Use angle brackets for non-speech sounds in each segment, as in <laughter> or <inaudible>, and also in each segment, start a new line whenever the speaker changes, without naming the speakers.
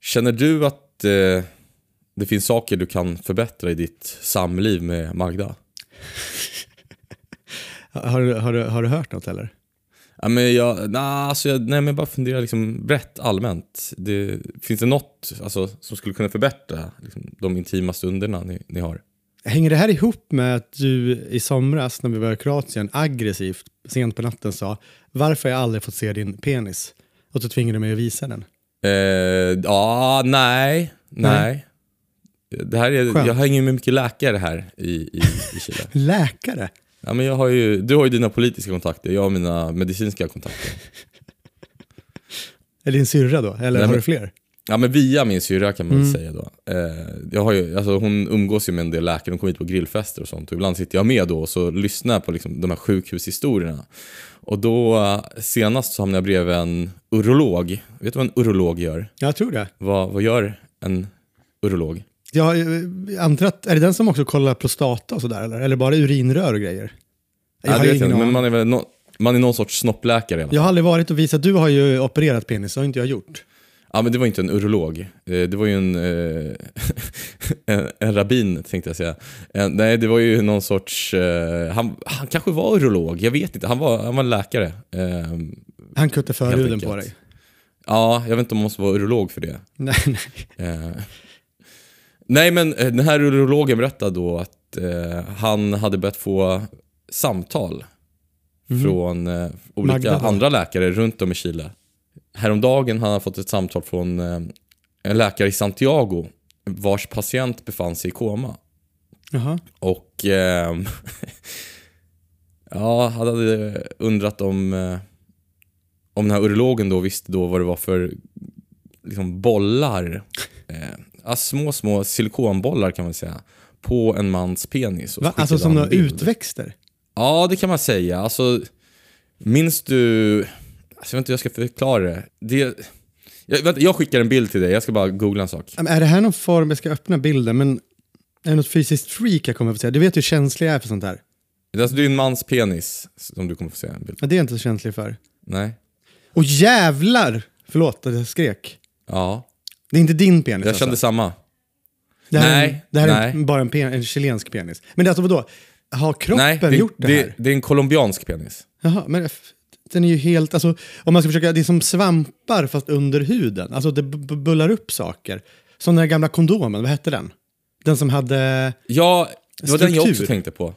Känner du att eh, det finns saker du kan förbättra i ditt samliv med Magda? <laughs>
Har, du- har, du- har du hört något eller?
Ja, men jag, nah, alltså jag, nej, men bara funderar liksom brett allmänt. Det, finns det något alltså, som skulle kunna förbättra liksom, de intima stunderna ni, ni har?
Hänger det här ihop med att du i somras när vi var i Kroatien aggressivt sent på natten sa varför har jag aldrig fått se din penis? Och så tvingade du mig att visa den.
Eh, ja, nej, nej. Det här är,
Skönt.
jag hänger med mycket läkare här i, i, i Chile. <laughs>
Läkare?
Ja, men jag har ju, du har ju dina politiska kontakter, jag har mina medicinska kontakter.
Är din syrra då? Eller
Nej,
har du fler?
Ja men via min syrra kan man
Mm.
säga då. Eh, jag har ju, alltså, hon umgås ju med en del läkare, de kommer hit på grillfester och sånt. Och ibland sitter jag med då och så lyssnar på liksom, de här sjukhushistorierna. Och då senast så hamnade jag bredvid en urolog. Vet du vad en urolog gör?
Jag tror det.
Vad, vad gör en urolog?
Jag eh, antar att, är det den som också kollar prostata och sådär eller? Eller bara urinrör och grejer? Jag
Ja,
har
det vet jag, inte, men man är väl no, man är någon sorts snoppläkare i alla fall.
Jag har aldrig varit och visat, du har ju opererat penis, det har inte jag gjort.
Ja men det var inte en urolog. Eh, Det var ju en, eh, <laughs> en, en rabbin tänkte jag säga. En, nej det var ju någon sorts, eh, han, han kanske var urolog, jag vet inte. Han var, han var läkare. Eh,
Han kuttade förhuden på dig.
Ja, jag vet inte om man måste vara urolog för det. <laughs>
Nej, nej.
Eh, nej men eh, den här urologen berättade då att eh, han hade börjat få samtal från eh, olika
Magda då?
andra läkare runt om i Chile. Häromdagen hade han fått ett samtal från eh, en läkare i Santiago vars patient befann sig i koma.
Jaha.
Och ehm, <laughs> ja, han hade undrat om, eh, om den här urologen då visste då vad det var för liksom, bollar, eh, små, små silikonbollar kan man säga, på en mans penis.
Va? Alltså som några utväxter?
Ja, det kan man säga. Alltså, minns du... Alltså, jag vet inte hur jag ska förklara det. det jag, vänta, jag skickar en bild till dig, jag ska bara googla en sak.
Men Är det här någon form, jag ska öppna bilden, men är det något fysiskt freak jag kommer att få säga? Du vet hur känslig jag är för sånt här.
Alltså, det är en mans penis som du kommer få se en bild
Ja, det är jag inte så känslig för.
Nej?
Och jävlar! Förlåt att jag skrek.
Ja,
Det är inte din penis
jag
alltså.
kände samma.
Det här, är,
Nej,
en- det här är
nej.
bara en, pen, en chilensk penis. Men det är alltså vadå? Har kroppen
Nej, det,
gjort det,
det,
här?
det är en colombiansk penis.
Jaha, men f- den är ju helt, alltså om man ska försöka, det är som svampar fast under huden. Alltså det bullar upp saker. Som den här gamla kondomen, vad hette den? Den som hade,
Ja, det var den jag också
Struktur.
tänkte på.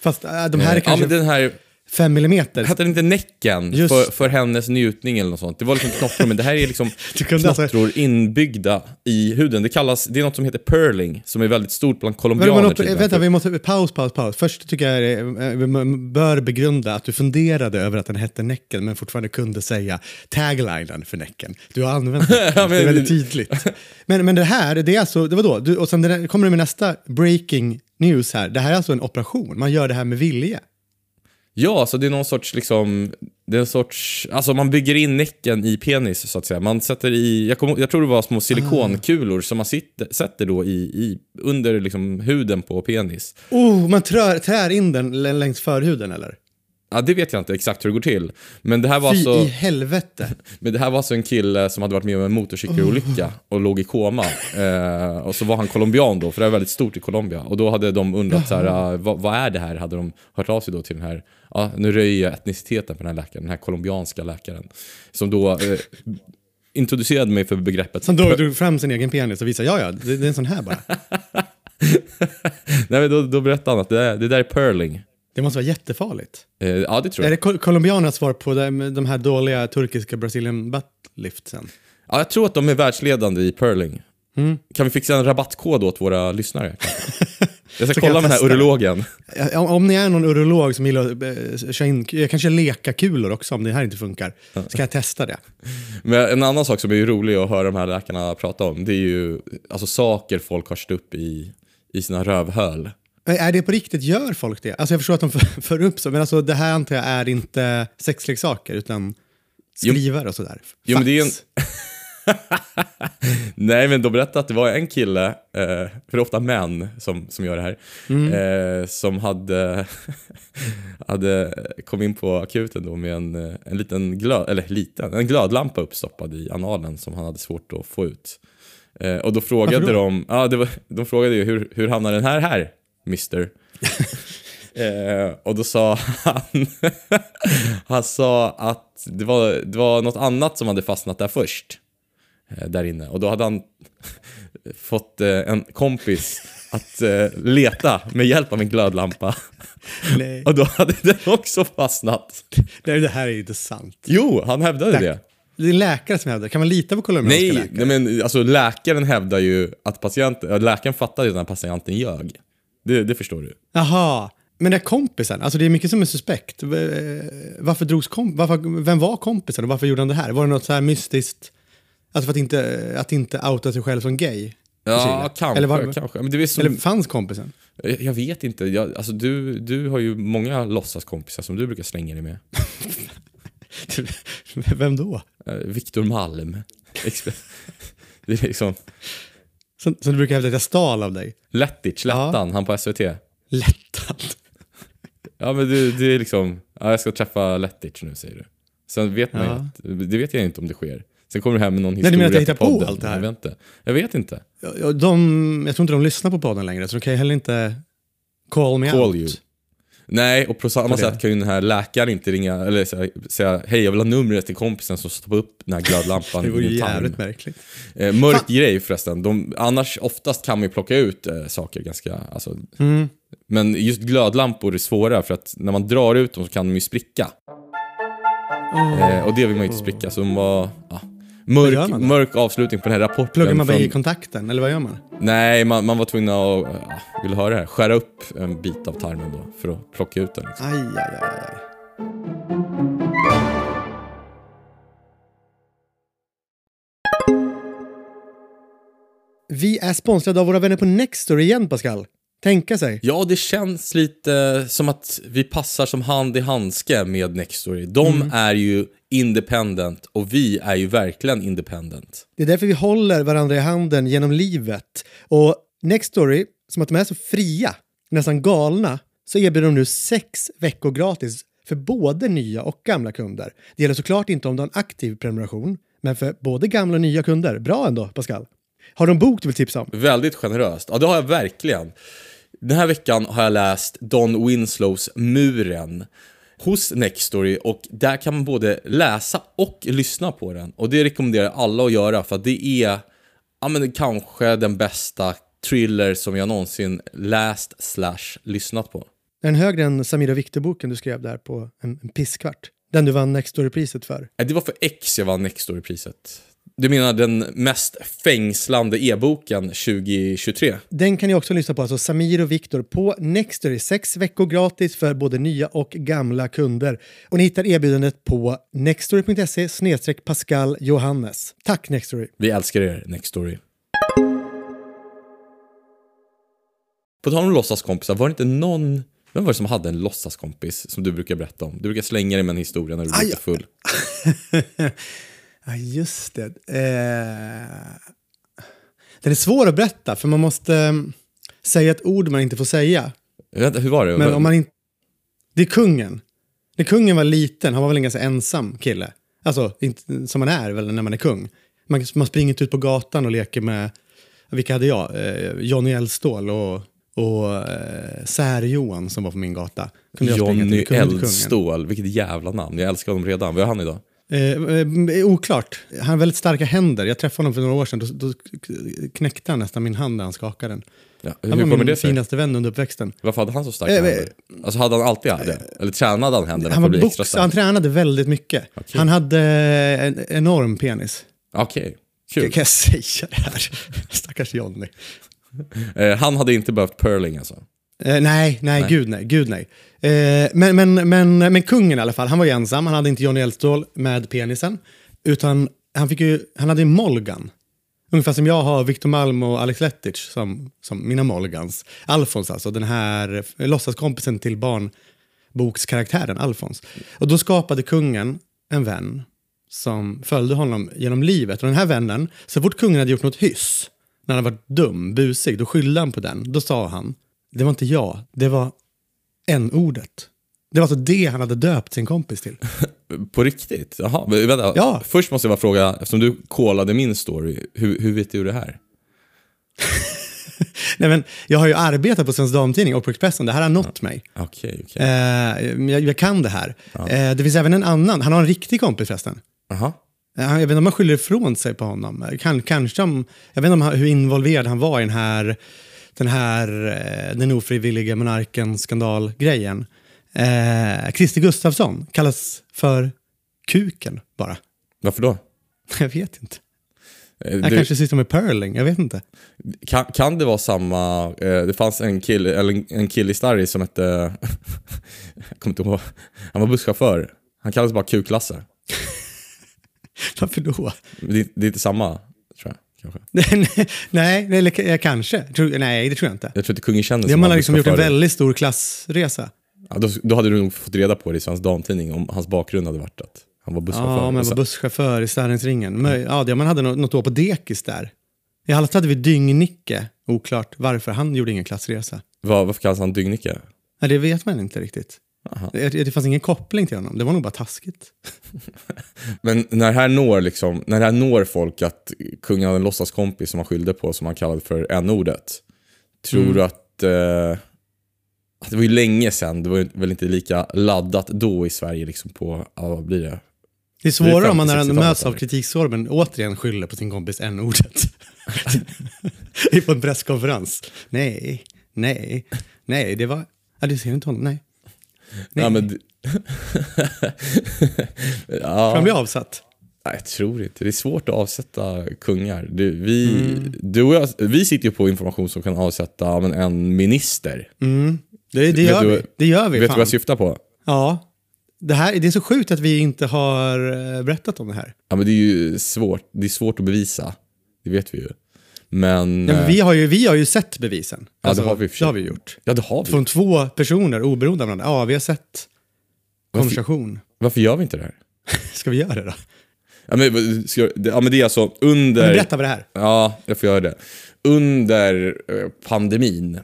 fast äh, de här är
Eh,
kanske
Ja, men den här,
fem millimeter.
hette den inte Näcken
Just.
för, för hennes njutning eller något sånt? Det var liksom knottror, men det här är liksom <laughs>
alltså-
knottror inbyggda i huden. Det kallas, det är något som heter pearling, som är väldigt stort bland
Men
colombianer.
man,
till
vänta, vi måste, paus, paus, paus. Först tycker jag det, eh, vi bör begrunda att du funderade över att den hette Näcken men fortfarande kunde säga taglinen för Näcken. Du har använt <laughs>
Ja,
det är
men-
väldigt tydligt. Men, men det här, det är alltså, det var då, du, och sen det där, kommer du med nästa breaking news här. Det här är alltså en operation, man gör det här med vilje.
Ja, så det är någon sorts liksom, det är en sorts, alltså man bygger in näcken i penis så att säga. Man sätter i, jag, kom, jag tror det var små silikonkulor som man sitter, sätter då i, i under liksom huden på penis.
Oh, man trär, trär in den längs förhuden eller?
Ja, det vet jag inte exakt hur det går till. Men det här var
Fy
alltså...
i helvete. <laughs>
Men det här var alltså en kille som hade varit med om en motorcykelolycka och låg i koma. Eh, och så var han colombian då, för det är väldigt stort i Colombia. Och då hade de undrat så här, ah, vad, vad är det här? Hade de hört av sig då till den här, ja nu röjer jag etniciteten på den här läkaren, den här colombianska läkaren. Som då eh, introducerade mig för begreppet.
Som då drog fram sin egen penis och visade, ja ja, det, det är en sån här bara. <laughs>
Nej, men då, då berättade han att det, det där är pearling.
Det måste vara jättefarligt.
Eh, ja, det tror
Är
jag.
det kol- colombianernas svar på de, de här dåliga turkiska Brazilian buttliftsen?
Ja, jag tror att de är världsledande i pearling.
Mm.
Kan vi fixa en rabattkod åt våra lyssnare? <laughs> Jag ska kolla
jag
med den här
det.
urologen.
Om, om ni är någon urolog som gillar att eh, köra in, jag kanske leka kulor också om det här inte funkar, ska jag testa det.
Men en annan sak som är rolig att höra de här läkarna prata om, det är ju alltså, saker folk har kört upp i, i sina rövhöl.
Men Är det på riktigt, gör folk det? Alltså jag förstår att de för, <laughs> för upp så, men alltså det här antar jag är inte sexleksaker utan skrivare och sådär.
Jo, men det är en-
Fax. <laughs>
Nej, men de berättade att det var en kille, eh, för det är ofta män som, som gör det här, eh, som hade, <laughs> hade kom in på akuten då med en, eh, en liten glöd, eller liten, en glödlampa uppstoppad i analen som han hade svårt att få ut. Eh, och då frågade de, ja, var, de frågade ju hur, hur hamnar den här här, mister? <laughs> Eh, och då sa han, <laughs> han sa att det var, det var något annat som hade fastnat där först. Eh, där inne. Och då hade han <laughs> fått eh, en kompis att eh, leta med hjälp av en glödlampa.
Nej.
Och då hade den också fastnat.
Nej, det här är ju inte sant.
Jo, han hävdade
Tack.
det.
Det är en läkare som hävdar. Kan man lita på colombianska
Nej,
läkare?
nej, men alltså läkaren hävdar ju att patienten, äh, läkaren fattade ju här patienten ljög. Det, det förstår du.
Jaha. Men den kompisen, alltså det är mycket som är suspekt. Eh, Varför drogs kom varför, Vem var kompisen och varför gjorde han det här? Var det något så här mystiskt? Alltså för att inte, att inte outa sig själv som gay?
Ja, kanske.
Eller, var,
kanske. Men det är som,
eller fanns kompisen?
Jag vet inte. Jag, alltså du, du har ju många låtsaskompisar som du brukar slänga dig med. <laughs>
Vem då?
Eh, Viktor Malm. <laughs> Det är liksom
Som, som du brukar hävda att jag stal av dig?
Lettic, Lettan, han på SVT.
Lättad. <laughs>
Ja men du, det är liksom, ja, jag ska träffa Lettic nu säger du. Sen vet man ju
Ja.
att, det vet jag inte om det sker. Sen kommer du hem med någon
du
historia
menar att jag hittar på
podden.
allt det här?
Jag vet inte. Jag vet inte.
Ja, ja, De, jag tror inte de lyssnar på podden längre, så de kan ju heller inte call me
Call
out.
you. Nej, och på samma sätt kan ju den här läkaren inte ringa, eller säga, säga hej jag vill ha numret till kompisen som stoppar upp den här glödlampan <laughs>
Det vore ju
din tarm.
jävligt märkligt.
Eh, mörk
Fan.
grej förresten. De, annars oftast kan man ju plocka ut eh, saker ganska, alltså,
Mm.
men just glödlampor är svåra för att när man drar ut dem så kan de ju spricka. Eh, och det vill man ju inte spricka, så de var... Ja. Mörk, mörk avslutning på den här rapporten.
Pluggar man bara
från-
i kontakten, eller vad gör man?
Nej, man, man var tvungen att, ja, vill höra det här, skära upp en bit av tarmen då för att plocka ut den. Liksom.
Aj, aj, aj, aj. Vi är sponsrade av våra vänner på Nextory igen, Pascal. Tänka sig.
Ja, det känns lite som att vi passar som hand i handske med Nextory. De
Mm.
är ju independent och vi är ju verkligen independent.
Det är därför vi håller varandra i handen genom livet. Och Nextory, som att de är så fria, nästan galna, så erbjuder de nu sex veckor gratis för både nya och gamla kunder. Det gäller såklart inte om du har en aktiv prenumeration, men för både gamla och nya kunder. Bra ändå, Pascal. Har de en bok du vill tipsa om?
Väldigt generöst. Ja, det har jag verkligen. Den här veckan har jag läst Don Winslows Muren hos Nextory och där kan man både läsa och lyssna på den. Och det rekommenderar jag alla att göra för att det är ja, men kanske den bästa thriller som jag någonsin läst slash lyssnat på.
Är den högre än Samira Victor-boken du skrev där på en, en pisskvart? Den du vann Nextory-priset för.
Nej, Det var för X jag vann Nextory-priset. Du menar den mest fängslande e-boken 2023?
Den kan ni också lyssna på, alltså Samir och Viktor på Nextory. Sex veckor gratis för både nya och gamla kunder. Och ni hittar erbjudandet på nextory.se Pascal Johannes. Tack Nextory!
Vi älskar er, Nextory. På tal om låtsaskompisar, var det inte någon... Vem var det som hade en låtsaskompis som du brukar berätta om? Du brukar slänga dig med en historia när du blir full. <laughs>
Ja, just det. Eh... Den är svår att berätta, för man måste eh, säga ett ord man inte får säga.
Vänta, hur var det?
Men om man inte... Det är kungen. När kungen var liten, han var väl en ganska ensam kille. Alltså, inte, som man är väl när man är kung. Man, man springer inte ut på gatan och leker med, vilka hade jag? Eh, Johnny Eldstål och, och eh, Sär-Johan som var på min gata. Kunde.
Johnny. Eldstål, vilket jävla namn. Jag älskar honom redan. Vad är han idag?
Eh, eh, oklart. Han har väldigt starka händer. Jag träffade honom för några år sedan. Då, då knäckte han nästan min hand när han skakade den.
Ja,
Han
hur
var
kommer
min
det sig?
finaste vän under uppväxten.
Varför hade han så starka
Eh,
händer? Alltså hade han alltid haft det? Eller tränade han händerna
Han
för att
var
bli extra
box, han
stark?
tränade väldigt mycket.
Okej.
Han hade en enorm penis.
Okej,
Kan
kul.
jag <laughs> säga det här? Stackars Johnny.
Eh, han hade inte behövt purling alltså?
Eh, nej, nej, gud nej. Gud nej. Eh, men, men, men, men kungen i alla fall, han var ju ensam. Han hade inte Johnny Eldstål med penisen. Utan han, fick ju, han hade ju Molgan. Ungefär som jag har Victor Malm och Alex Letic som, som mina Molgans. Alfons alltså, den här låtsaskompisen till barnbokskaraktären Alfons. Och då skapade kungen en vän som följde honom genom livet. Och den här vännen, så fort kungen hade gjort något hyss, när han varit dum, busig, då skyllde han på den. Då sa han, det var inte jag, det var n-ordet. Det var alltså det han hade döpt sin kompis till. <laughs>
På riktigt? Jaha, vänta.
Ja.
Först måste jag bara fråga, eftersom du kollade min story, hur, hur vet du det här? <laughs>
Nej, men jag har ju arbetat på Svensk Damtidning och på Expressen, det här har nått mig.
Okej, okej.
Eh, jag, jag kan det här. Eh, det finns även en annan, han har en riktig kompis förresten.
Jaha.
Eh, Jag vet inte om man skyller ifrån sig på honom. Eh, Kan, kanske om, jag vet inte om han, hur involverad han var i den här, den här eh, den ofrivilliga monarken-skandalgrejen. Eh, Christer Gustafsson kallas för Kuken bara.
Varför då? <laughs>
Jag vet inte.
Eh,
Han
du-
kanske sysslar med purling, jag vet inte.
kan, kan det vara samma, eh, det fanns en kille, eller en, kille i Starry som hette, <laughs> jag kommer inte ihåg, han var busschaufför. Han kallades bara Q-klasse. <laughs>
Varför då?
Det, det är inte samma, tror jag. Kanske. <laughs>
nej, nej, eller k- kanske. Nej, det tror jag inte.
Jag tror inte kungen kände
Det har liksom gjort en väldigt stor klassresa.
Ja, då, då hade du nog fått reda på det i Svensk Damtidning om hans bakgrund hade varit att han var busschaufför.
Ja, men
Och
var busschaufför i Starringsringen. Möj- Ja, det, man hade något, något år på dekis där. I alla fall hade vi Dyng-Nicke. Oklart varför han gjorde ingen klassresa.
Vad- varför kallas han Dyngnicke?
Nej, det vet man inte riktigt. Det, det fanns ingen koppling till honom. Det var nog bara taskigt. <laughs>
Men när här når, liksom, när här når folk att kungen hade en låtsaskompis som han skyllde på som han kallade för n-ordet. Tror
Mm.
du att... Eh, det var ju länge sedan, det var väl inte lika laddat då i Sverige liksom på, ja, vad blir det?
Det är svårare om man när han
50-60-talet
möts av kritikstormen återigen skyller på sin kompis n-ordet. <laughs> På en presskonferens. Nej, nej, nej, det var... Ja, du ser inte honom, nej. Nej.
Ja, men, <laughs> ja,
Han blir avsatt.
nej, jag tror inte. Det är svårt att avsätta kungar. Du, vi,
Mm.
du och jag, vi sitter ju på information som kan avsätta men en minister.
Mm. Det, det, gör
du-
vi. det gör vi.
Vet du vad jag syftar på?
Ja. Det, här, det är så sjukt att vi inte har eh, berättat om det här.
Ja, men det är ju svårt. Det är svårt att bevisa. Det vet vi ju. Men...
Ja, men
eh,
vi, har ju, vi har ju sett bevisen.
Ja, det har vi
det har vi gjort.
ja, det har vi.
Från två personer oberoende av varandra. Ja, vi har sett konversation.
Varför gör vi inte det här? <laughs>
Ska vi göra det då?
Ja, men, ska, det- ja, men det är alltså
Men
under...
berätta vad det här.
Ja, jag får göra det. Under eh, pandemin,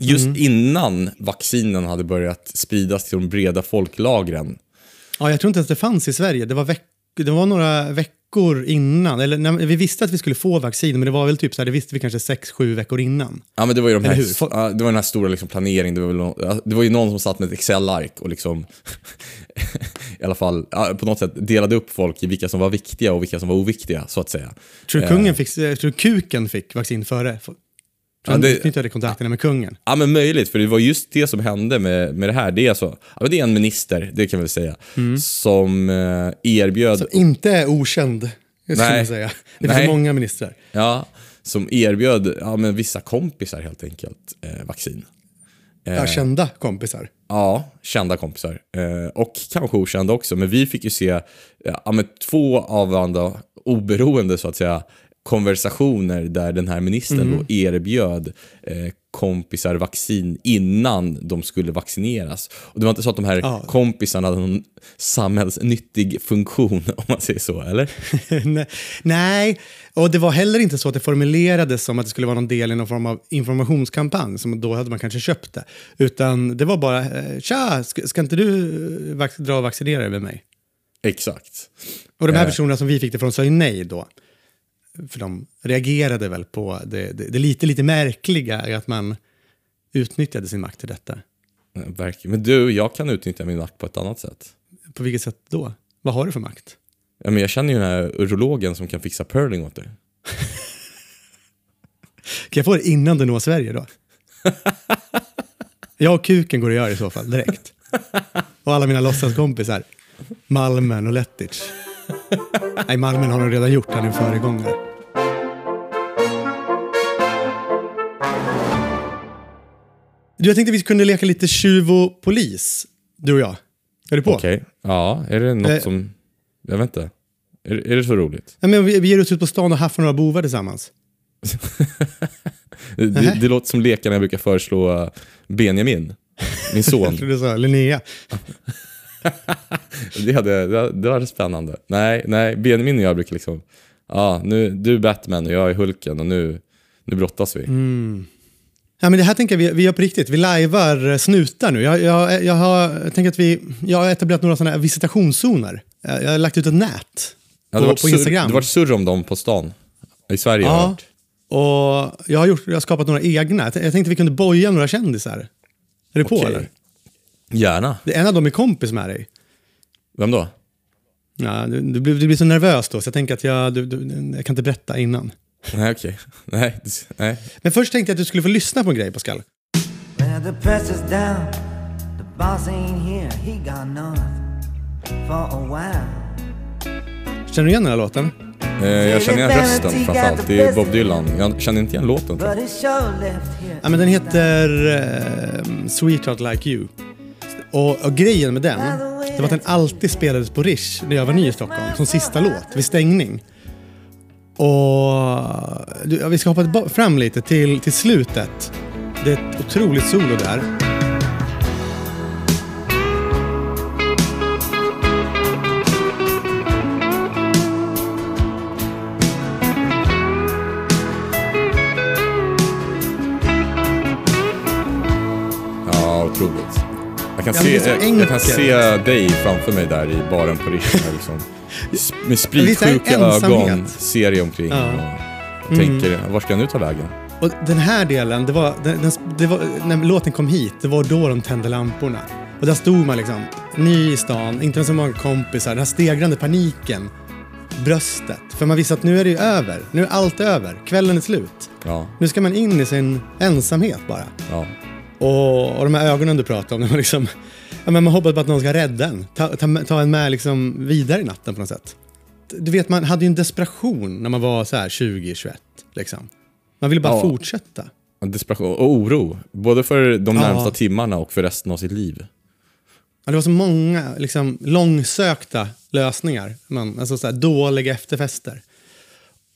just
Mm.
innan vaccinen hade börjat spridas till de breda folklagren.
Ja, jag tror inte ens det fanns i Sverige. Det var, veck det var några veckor innan. Eller, när, vi visste att vi skulle få vaccin, men det var väl typ så här, det visste vi kanske sex, sju veckor innan.
Ja, men det var ju de här, ja, det var den här stora liksom, planeringen. Det var, någon, det var ju någon som satt med ett Excel-ark och liksom, <laughs> i alla fall ja, på något sätt delade upp folk i vilka som var viktiga och vilka som var oviktiga, så att säga.
Tror du, kungen fick, eh, tror du kuken fick vaccin före? Tror
Ja,
han utnyttjade kontakterna med kungen?
Ja men möjligt, för det var just det som hände med, med det här. Det är, alltså, ja, det är en minister, det kan vi säga, som eh, erbjöd,
Som inte är okänd, skulle
Nej.
man säga. Det finns
Nej.
många ministrar.
ja, som erbjöd ja, men vissa kompisar helt enkelt eh, vaccin.
Ja, kända kompisar.
Ja, kända kompisar. Eh, och kanske okända också. Men vi fick ju se ja, men två av varandra oberoende så att säga konversationer där den här ministern då erbjöd eh, kompisar vaccin innan de skulle vaccineras. Och det var inte så att de här
Ja.
kompisarna hade någon samhällsnyttig funktion <laughs> om man säger så, eller? <laughs>
Nej- och det var heller inte så att det formulerades som att det skulle vara någon del i någon form av informationskampanj, som då hade man kanske köpt det. Utan det var bara, eh, tja, ska, inte du eh, dra och vaccinera dig med mig?
Exakt.
Och de här
Eh.
personerna som vi fick det från sa ju nej då. För de reagerade väl på det, det, det lite, lite märkliga att man utnyttjade sin makt till detta.
Verkligen. Men du, jag kan utnyttja min makt på ett annat sätt.
På vilket sätt då? Vad har du för makt?
Ja, men jag känner ju den här urologen som kan fixa purling åt dig. <laughs>
Kan jag få det innan du når Sverige då? <laughs> Jag och kuken går att göra i så fall, direkt. Och alla mina låtsaskompisar. Malmen och Lettich. <laughs> Nej, Malmen har nog redan gjort, han är en föregångare. Du, jag tänkte vi kunde leka lite tjuv och polis, du och jag. Är du på?
Okej. Ja, är det något
Eh.
som... Jag vet inte. Är, är det så roligt?
Ja, men vi, vi ger oss ut på stan och haffar några bovar tillsammans. <laughs>
Det, det, det låter som lekarna jag brukar föreslå Benjamin, min <laughs>
Jag
son.
trodde du sa Linnea.
Det hade, det, var spännande. Nej, nej, Benjamin och jag brukar liksom, ja, nu, du är Batman och jag är Hulken och nu, nu brottas vi.
Ja, men det här tänker jag vi, vi gör på riktigt. Vi lajvar eh, snutar nu. Jag, jag, jag, har, jag tänker att vi, jag har etablerat några sådana här visitationszoner. Jag, jag har lagt ut ett nät
Ja,
på, på Instagram.
Det var surr om dem på stan. I Sverige har jag
ja, och jag har, gjort, jag har skapat några egna. Jag, tänkte vi kunde boja några kändisar. Är du på
Okej.
eller?
Gärna.
Det är en av dem är kompis med dig.
Vem då?
Ja, du, du, blir, du blir så nervös då, så jag tänker att jag, du, du, jag kan inte berätta innan.
Nej, okej. Nej, det- nej.
Men först tänkte jag att du skulle få lyssna på en grej, Pascal.
Well, the pressure's down. The boss ain't here. He got north for a while.
Känner du igen den här låten?
Eh, jag känner igen rösten framförallt. Det är Bob Dylan. Jag känner inte igen låten.
Ja, men den heter eh, Sweetheart Like You. Och, och grejen med den, det var att den alltid spelades på Rish när jag var ny i Stockholm, som sista låt, vid stängning. Och ja, vi ska hoppa fram lite till, till slutet. Det är ett otroligt solo där.
Ja, otroligt. Jag kan,
Ja,
se,
är så
jag, jag kan se dig framför mig där i baren på Rish. med Liksom. Med spritsjuka ögon, ser dig omkring
Ja. Mm.
och tänker, var ska jag nu ta vägen?
Och den här delen, det var, den, den, det var, när låten kom hit, det var då de tände lamporna. Och där stod man liksom, ny i stan, inte med så många kompisar, den här stegrande paniken. Bröstet. För man visste att nu är det ju över. Nu är allt över. Kvällen är slut.
Ja,
Nu ska man in i sin ensamhet bara.
ja.
Och, och de här ögonen du pratade om, när man liksom... Ja, men man hoppas på att någon ska rädda en. Ta, ta, ta en med liksom vidare i natten på något sätt. Du vet, man hade ju en desperation när man var så här 20-21. Liksom. Man ville bara
Ja.
fortsätta.
Desperation och oro. Både för de
Ja.
närmsta timmarna och för resten av sitt liv.
Ja, det var så många liksom, långsökta lösningar. Man, alltså så här, dåliga efterfester.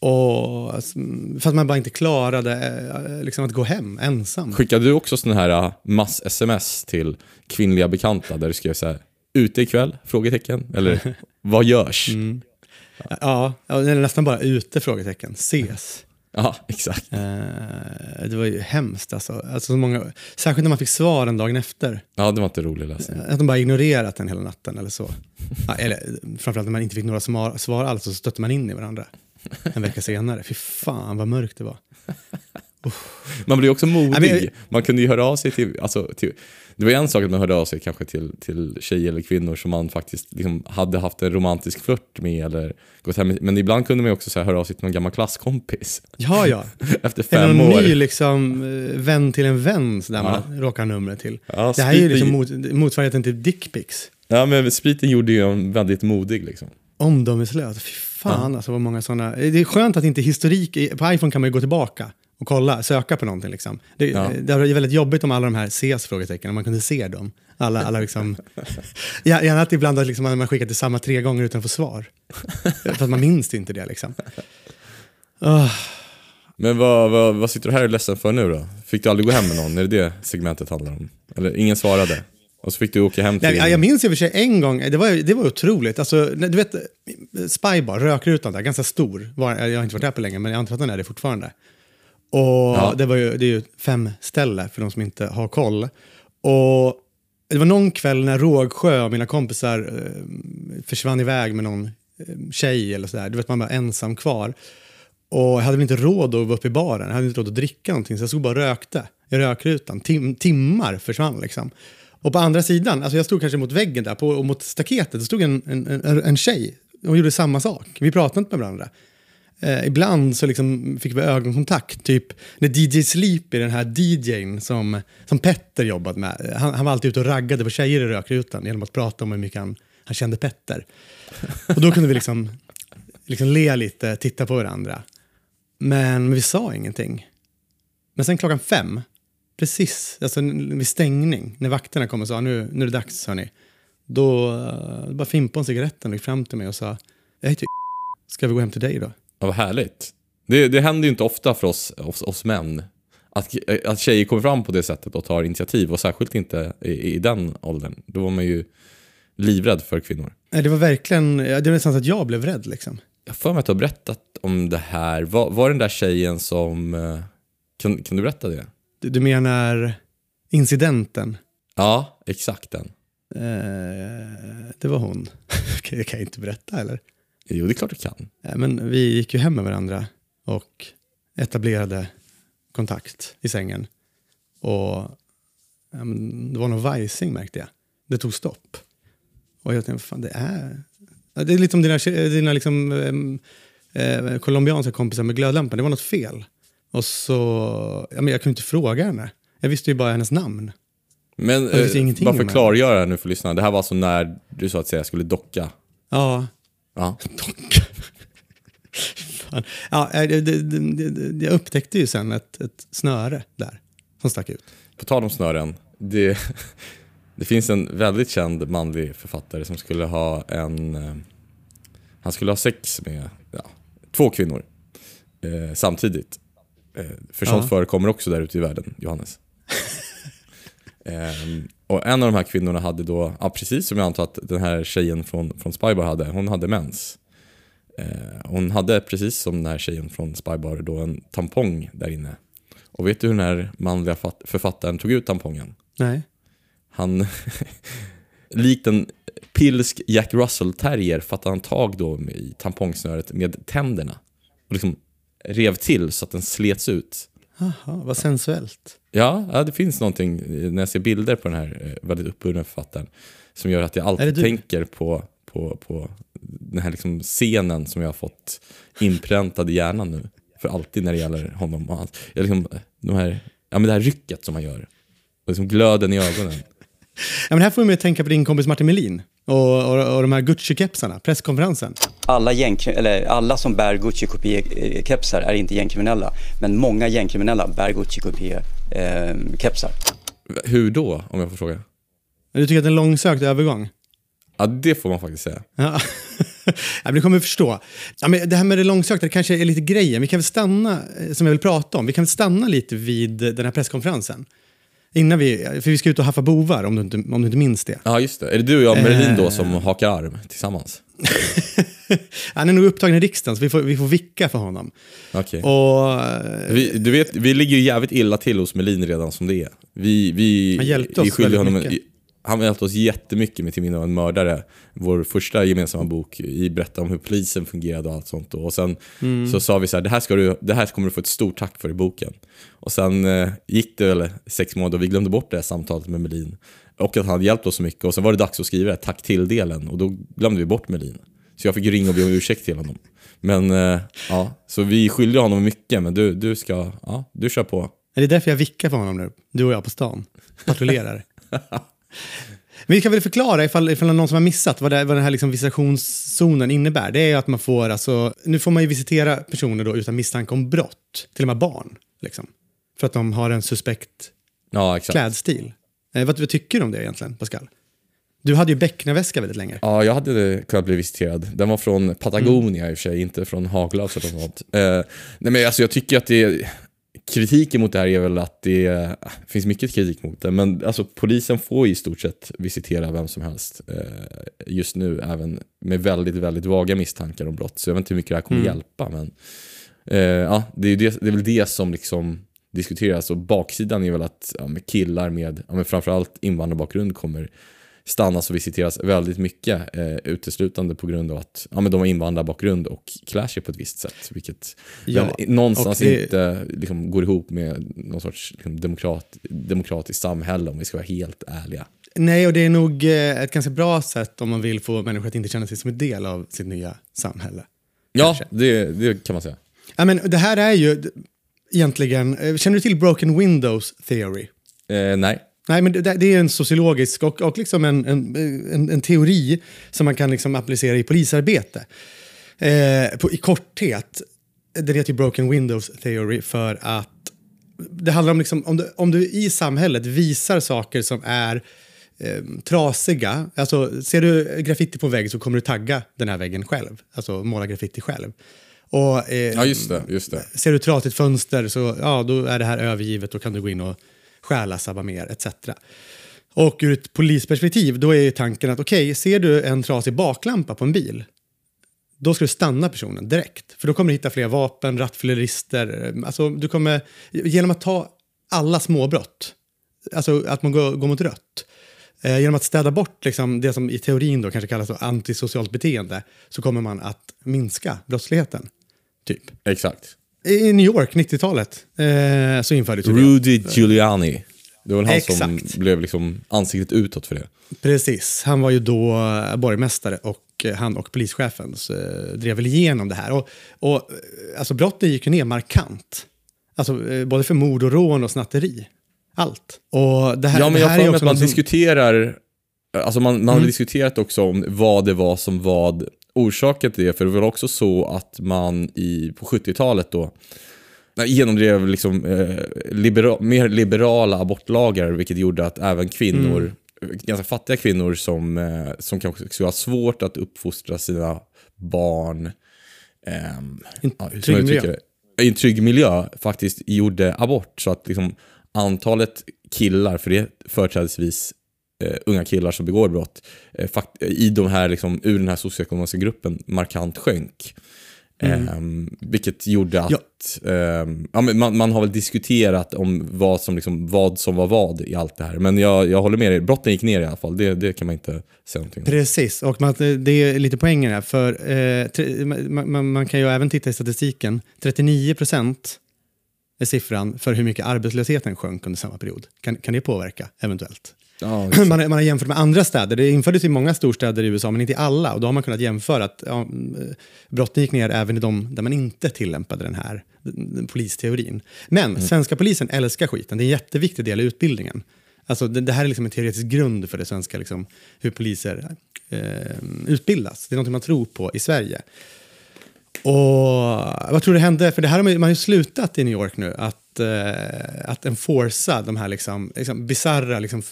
Och, alltså, för att man bara inte klarade eh, liksom, att gå hem ensam.
Skickade du också sådana här äh, mass-sms till kvinnliga bekanta där du skrev så här, ute ikväll? Frågetecken. Eller, <laughs> vad görs?
Mm. Ja, är nästan bara ute? frågetecken. Ses.
Ja, exakt.
Eh, det var ju hemskt alltså. alltså så många, särskilt när man fick svaren dagen efter.
Ja, det var inte rolig läsning.
Att de bara ignorerat den hela natten eller så. Ja, eller framförallt när man inte fick några svar, svar alls så stötte man in i varandra. <laughs> En vecka senare. Fy fan vad mörkt det var. <laughs>
Man blir också modig. Man kunde ju höra av sig till, alltså, till... Det var en sak att man hörde av sig kanske till, till tjejer eller kvinnor som man faktiskt liksom hade haft en romantisk flört med eller gått hem med. Men ibland kunde man också så här, höra av sig till någon gammal klasskompis.
Ja, ja. <laughs>
Efter fem
någon
år.
ny liksom, eh, vän till en vän där
Ja.
man råkar numret till.
Ja,
det här är ju liksom mot, motsvarigheten till dickpics.
Ja, men spriten gjorde ju en väldigt modig liksom.
Omdömeslöst. Fan alltså vad många sådana. Det är skönt att inte historik, på iPhone kan man ju gå tillbaka och kolla, söka på någonting liksom. Det,
Ja.
det är väldigt jobbigt om alla de här ses frågetecken, om man kunde se dem. Alla, alla liksom, Ja, gärna att ibland att liksom man skickat det samma tre gånger utan att få svar. <laughs> För att man minns inte det liksom. Ah,
Men vad, vad, vad sitter du här och är ledsen för nu då? Fick du aldrig gå hem med någon? Är det det segmentet handlar om? Eller ingen svarade? Och så fick du åka hem till...
Nej, jag- minns i och för sig en gång, det var, det var otroligt. Alltså, du vet, Spybar, rökrutan där, ganska stor. Var, jag har inte varit där på länge, men jag antar att den är det fortfarande. Och
Ja.
det, var ju, det är ju fem ställe för de som inte har koll. Och det var någon kväll när Rågsjö och mina kompisar eh, försvann iväg med någon eh, tjej eller sådär. Du vet, man var ensam kvar. Och jag hade väl inte råd att vara uppe i baren, jag hade inte råd att dricka någonting, så jag stod bara och rökte i rökrutan. Tim, timmar försvann liksom. Och på andra sidan, alltså jag stod kanske mot väggen där, på, och mot staketet, då stod en, en, en, en tjej. Hon gjorde samma sak. Vi pratade inte med varandra. Eh, ibland så liksom fick vi ögonkontakt, typ när DJ Sleepy, den här DJn som, som Petter jobbade med, han, han var alltid ute och raggade på tjejer i rökrutan genom att prata om hur mycket han, han kände Petter. Och då kunde vi liksom, liksom le lite, titta på varandra. Men, men vi sa ingenting. Men sen klockan fem, precis alltså vid stängning, när vakterna kom och sa nu, nu är det dags hörni. Då uh, bara fimpade hon cigaretten och gick fram till mig och sa jag heter <laughs> Ska vi gå hem till dig då?
Ja, vad härligt. Det, det händer ju inte ofta för oss, oss, oss män. Att, att tjejer kommer fram på det sättet och tar initiativ och särskilt inte i, i den åldern. Då var man ju livrädd för kvinnor.
Nej, Det var verkligen, det var nästan så att jag blev rädd liksom.
Jag för mig att du har berättat om det här. Var, var den där tjejen som... eh, Kan, kan du berätta det?
Du, du menar incidenten?
Ja, exakt den.
Eh, det var hon. <laughs> Det kan jag inte berätta eller?
Jo, det är klart du kan.
Eh, Men vi gick ju hem med varandra och etablerade kontakt i sängen. Och ja, det var någon vajsing märkte jag. Det tog stopp. Och jag tänkte, fan det är... Det är lite som dina, dina liksom, ehm, eh, colombianska kompisar med glödlampan. Det var något fel. Och så... Ja, men jag kunde inte fråga henne. Jag visste ju bara hennes namn.
Men eh, bara för
det.
att klargöra nu för lyssnarna. Det här var alltså när du så att säga skulle docka.
Ja,
Ja.
dock. Fan. Ja, eh, det, det, det, det, jag upptäckte ju sen ett, ett snöre där som stack ut.
På tal om snören. Det, <laughs> det finns en väldigt känd manlig författare som skulle ha en... eh, Han skulle ha sex med ja, två kvinnor eh, samtidigt. Eh, för sånt
Ja.
förekommer också där ute i världen, Johannes. <laughs> Ehm, och en av de här kvinnorna hade då, ja, precis som jag antar att den här tjejen från, från Spybar hade, hon hade mens. Eh, hon hade precis som den här tjejen från Spybar då en tampong där inne. Och vet du hur den här manliga fat- författaren tog ut tampongen?
Nej.
Han, <laughs> likt en pilsk Jack Russell-terrier fattade han tag då i tampongsnöret med tänderna. Och liksom rev till så att den slets ut.
Jaha, vad sensuellt.
Ja, ja, det finns någonting när jag ser bilder på den här eh, väldigt uppburna författaren som gör att jag alltid tänker på, på, på den här liksom scenen som jag har fått inpräntad i hjärnan nu. För alltid när det gäller honom. Och hans, jag liksom, de här, ja, men det här rycket som han gör. Och liksom glöden i ögonen.
Ja, men här får vi mig att tänka på din kompis Martin Melin och, och, och de här Gucci-kepsarna, presskonferensen.
Alla, gäng, eller alla som bär Gucci-kopie-kepsar är inte gängkriminella, men många gängkriminella bär Gucci-kopie-kepsar.
Hur då, om jag får fråga?
Du tycker att det är en långsökt övergång?
Ja, det får man faktiskt säga.
Ja. <laughs> ja, men det kommer förstå. Ja, men det här med det långsökta det kanske är lite grejen. Vi kan väl stanna, eh, som jag vill prata om, vi kan väl stanna lite vid den här presskonferensen. Innan vi, för vi ska ut och haffa bovar om du inte, om du inte minns det.
Ja, just det. Är det du och jag, Merlin då,
Eh.
som hakar arm tillsammans? <laughs>
Han är nog upptagen i riksdagen så vi får, vi får vicka för honom.
Okej.
Och, eh,
Vi, du vet, vi ligger ju jävligt illa till hos Melin redan som det är. Vi, vi,
Han hjälpte oss
vi
väldigt
honom en, Han hjälpte oss jättemycket med Till minne av en mördare. Vår första gemensamma bok i berättar om hur polisen fungerade och allt sånt. Och sen
Mm.
så sa vi så här, det här, ska du, det här kommer du få ett stort tack för i boken. Och sen eh, gick det väl sex månader och vi glömde bort det här samtalet med Melin. Och att han hade hjälpt oss så mycket. Och sen var det dags att skriva det tack till-delen. Och då glömde vi bort Melin. Så jag fick ringa och be om ursäkt till honom. Men eh, ja, så vi skyller honom mycket. Men du, du ska, ja, du kör på.
är det därför jag vickar för honom nu? Du och jag på stan. Patrullerar. <laughs> Vi kan väl förklara ifall, ifall någon som har missat vad, det, vad den här liksom visitationszonen innebär. Det är ju att man får, alltså, nu får man ju visitera personer då utan misstanke om brott, till och med barn. Liksom, för att de har en suspekt
Ja, exakt.
klädstil. Eh, vad, vad tycker du om det egentligen, Pascal? Du hade ju Becknarväska väldigt länge.
Ja, jag hade kunnat bli visiterad. Den var från Patagonia i och för sig, inte från Haglöf eller något sånt. Eh, nej men alltså jag tycker att det är... Kritiken mot det här är väl att det är, finns mycket kritik mot det, men alltså polisen får i stort sett visitera vem som helst eh, just nu, även med väldigt, väldigt vaga misstankar om brott. Så jag vet inte hur mycket det här kommer hjälpa, men eh, ja, det är, det, det är väl det som liksom diskuteras och baksidan är väl att ja, med killar med ja, men framförallt invandrarbakgrund kommer stannas och visiteras väldigt mycket eh, uteslutande på grund av att ja, men de har invandrarbakgrund och klär sig på ett visst sätt. Vilket
Ja,
någonstans
det-
inte liksom, går ihop med någon sorts liksom, demokrat, demokratiskt samhälle om vi ska vara helt ärliga.
Nej, och det är nog eh, ett ganska bra sätt om man vill få människor att inte känna sig som en del av sitt nya samhälle.
Ja, det, det kan man säga.
Ja, men det här är ju egentligen, eh, känner du till broken windows theory?
Eh, nej.
Nej, men det, det är en sociologisk och, och liksom en, en, en, en teori som man kan liksom applicera i polisarbete. Eh, på, I korthet, det heter ju broken windows theory för att det handlar om, liksom, om, du, om du i samhället visar saker som är eh, trasiga. Alltså, ser du graffiti på vägg så kommer du tagga den här väggen själv. Alltså måla graffiti själv. Och, eh,
Ja, just det. Just det.
Ser du trasigt fönster så ja, då är det här övergivet. Då kan du gå in och stjäla, sabba mer etc. Och ur ett polisperspektiv, då är ju tanken att okej, ser du en trasig baklampa på en bil, då ska du stanna personen direkt. För då kommer du hitta fler vapen, rattfyllerister. Alltså, du kommer, genom att ta alla småbrott, alltså att man går, går mot rött, eh, genom att städa bort liksom, det som i teorin då kanske kallas för antisocialt beteende, så kommer man att minska brottsligheten. Typ.
Exakt.
I New York, 90-talet, eh, så infördes ju det.
Rudy Giuliani. Det var väl han som
Exakt.
blev liksom ansiktet utåt för det.
Precis, han var ju då eh, borgmästare och eh, han och polischefen så, eh, drev väl igenom det här. Och, och alltså brotten gick ju ner markant. Alltså både för mord och rån och snatteri. Allt. Och det här,
Ja, men jag har
också
att man
som-
diskuterar, alltså man, man har
Mm.
diskuterat också om vad det var som var orsaken till det, för det var också så att man i, på 70-talet då genomdrev liksom, eh, libera, mer liberala abortlagar, vilket gjorde att även kvinnor,
Mm.
ganska fattiga kvinnor som, eh, som kanske skulle ha svårt att uppfostra sina barn, ehm, ja,
trygg miljö.
i en trygg miljö faktiskt gjorde abort. Så att liksom antalet killar, för det är företrädesvis eh, unga killar som begår brott, eh, fakt- i de här, liksom, ur den här socioekonomiska gruppen markant sjönk. Ehm, vilket gjorde att ehm, ja, men man, man har väl diskuterat om vad som, liksom, vad som var vad i allt det här. Men jag, jag håller med dig, brotten gick ner i alla fall. Det, det kan man inte säga någonting om.
Precis, och man, det är lite poängen här. För, eh, tre, man, man, man kan ju även titta i statistiken. 39 procent är siffran för hur mycket arbetslösheten sjönk under samma period. Kan, kan det påverka eventuellt?
Ja, <clears throat>
man, har- man har jämfört med andra städer. Det infördes i många storstäder i USA, men inte i alla. Och då har man kunnat jämföra att ja, mm, brotten gick ner även i de där man inte tillämpade den här polisteorin. Men svenska polisen älskar skiten. Det är en jätteviktig del i utbildningen. Alltså, det, det här är liksom en teoretisk grund för det svenska, liksom, hur poliser eh, utbildas. Det är något man tror på i Sverige. Och vad tror du hände? För det här har man, man har ju slutat i New York nu, att, eh, att enforca de här liksom, liksom bizarra liksom,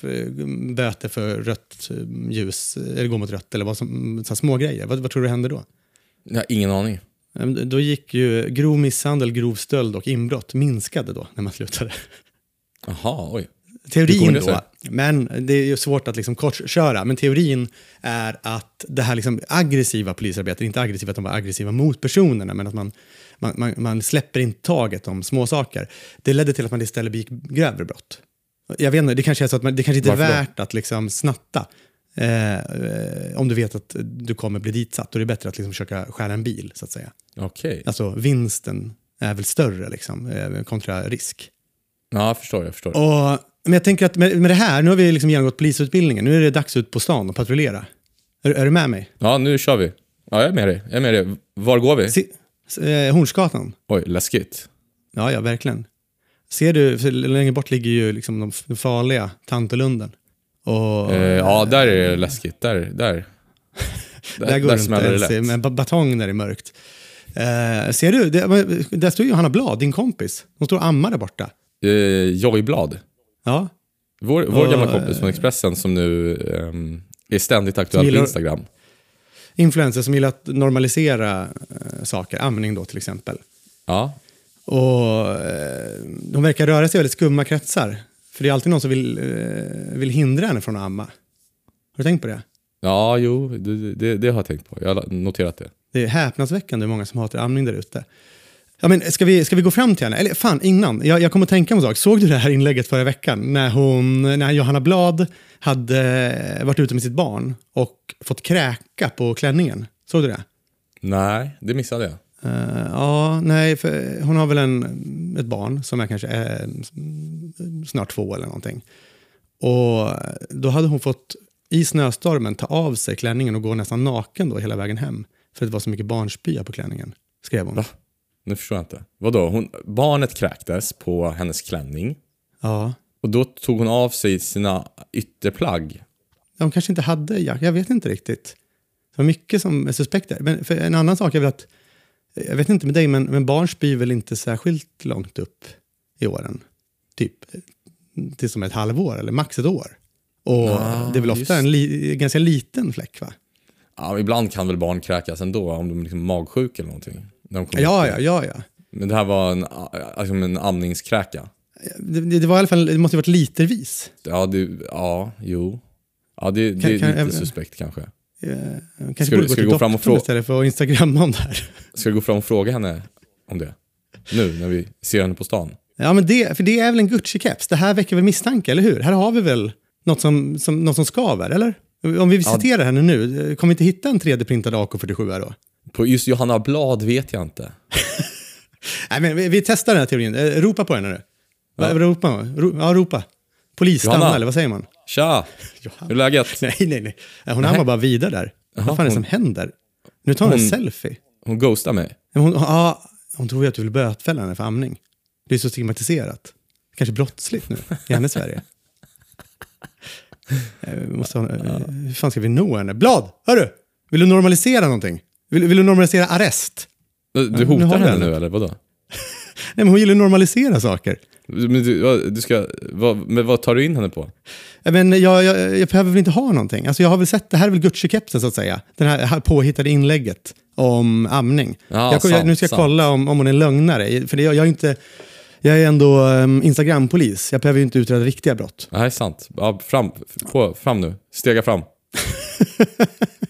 böter för rött eh, ljus, eller gå mot rött, eller vad som, så små grejer. Vad, vad tror du hände då?
Jag har ingen aning.
Eh, Då gick ju grov misshandel, grov stöld och inbrott minskade då när man slutade.
Jaha, oj.
Teorin då, men det är ju svårt att liksom kortköra, men teorin är att det här liksom aggressiva polisarbetet, inte aggressiva att de var aggressiva mot personerna, men att man, man, man, man släpper inte taget om små saker. Det ledde till att man istället begick grövre brott. Jag vet inte, det kanske är så att man, det kanske inte är
Varför då?
värt att liksom snatta. Eh, om du vet att du kommer bli ditsatt, då är det bättre att liksom försöka stjäla en bil, så att säga.
Okej.
Alltså vinsten är väl större liksom, eh, kontra risk.
Ja, jag förstår, jag förstår.
Och, men jag tänker att med, med det här, nu har vi liksom genomgått polisutbildningen, nu är det dags ut på stan och patrullera. Är, är du med mig?
Ja, nu kör vi. Ja, jag är med dig. Jag är med dig. Var går vi?
Se, eh, Hornsgatan.
Oj, läskigt.
Ja, ja, verkligen. Ser du, för längre bort ligger ju liksom de, de farliga Tantolunden. Och
Eh, ja, där är det läskigt. Där, där. <laughs>
där går det inte ens med ba- batong när det är mörkt. Eh, ser du, det, där står ju Johanna Blad, din kompis. Hon står och ammar där borta.
Eh, Joyblad.
Ja,
Vår, vår
Och,
gamla kompis från Expressen som nu ehm, är ständigt aktuell
gillar-
på Instagram.
influencer som gillar att normalisera eh, saker, amning då till exempel.
Ja,
Och eh, de verkar röra sig i väldigt skumma kretsar. För det är alltid någon som vill, eh, vill hindra henne från att amma. Har du tänkt på det?
ja jo, det, det, det har jag tänkt på. Jag har noterat det.
Det är häpnadsväckande hur många som hatar amning där ute. Ja, men ska, vi, ska vi gå fram till henne? Eller fan, innan. Jag, jag kommer att tänka på en sak. Såg du det här inlägget förra veckan? När, hon, när Johanna Blad hade varit ute med sitt barn och fått kräka på klänningen. Såg du det?
Nej, det missade jag.
Eh, ja, nej, för hon har väl en, ett barn som är kanske är mm, snart två eller någonting. Och då hade hon fått i snöstormen ta av sig klänningen och gå nästan naken då hela vägen hem. För att det var så mycket barnspya på klänningen, skrev hon.
Va? Nu förstår jag inte. Vadå? Hon, barnet kräktes på hennes klänning.
Ja.
Och då tog hon av sig sina ytterplagg.
De kanske inte hade jack, jag vet inte riktigt. Det var mycket som är suspekt där. Men en annan sak är väl att, jag vet inte med dig, men, men barn spyr väl inte särskilt långt upp i åren. Typ till som ett halvår eller max ett år. Och
Ja,
det är väl ofta
just.
en li, ganska liten fläck va?
Ja, ibland kan väl barn kräkas ändå om de är liksom magsjuka eller någonting. De
Ja, ja, ja, ja.
Men det här var en, alltså en amningskräka.
Det, det var i alla fall, det måste ha varit litervis.
Ja, det, ja jo. Ja, det, det
Kan-
är
kan-
lite
jag-
suspekt kanske.
Eh, Kanske
Ska du-
borde gå
ska du gå fram och
doktorn
frå-
istället för att instagramma om det här.
Ska du gå fram och fråga henne om det? Nu, när vi ser henne på stan?
Ja, men det, för det är väl en Gucci-keps? Det här väcker väl misstanke, eller hur? Här har vi väl något som, som, något som skaver, eller? Om vi visiterar henne nu, kommer vi inte hitta en 3D-printad AK47 här då?
På just Johanna Blad vet jag inte. <laughs>
Nej, men vi, vi testar den här teorin. Eh, ropa på henne nu. Va, ropa. Ro, ja, ropa. Polis, stanna,
Johanna.
eller vad säger man?
Tja! <laughs> Hur är läget? <laughs>
Nej, nej, nej. Hon ammar bara vidare där.
Jaha,
vad fan är det som händer? Nu tar hon en
Hon-
selfie.
Hon ghostar mig.
Hon, ja, hon tror ju att du vill bötfälla henne för amning. Det är så stigmatiserat. Kanske brottsligt nu i hennes Sverige. Eh, vi måste ha, eh, hur fan ska vi nå henne? Blad! Hörru! Vill du normalisera någonting? Vill, vill du normalisera arrest?
Du, hotar
vi
henne nu eller vadå? <laughs>
Nej, men hon gillar att normalisera saker.
Men du, du ska, vad, men vad tar du in henne på?
Ja, Men jag, jag, jag behöver väl inte ha någonting. Alltså jag har väl sett, det här är väl Gucci-kepsen så att säga. Det här, påhittade inlägget om amning.
Ja,
jag,
sant,
nu ska jag
sant.
kolla om, om hon är lögnare. För det, jag, jag är inte... Jag är ändå um, Instagram-polis. Jag behöver ju inte utreda riktiga brott.
Nej, sant. Ja, fram, på, fram nu. Stega fram. <laughs>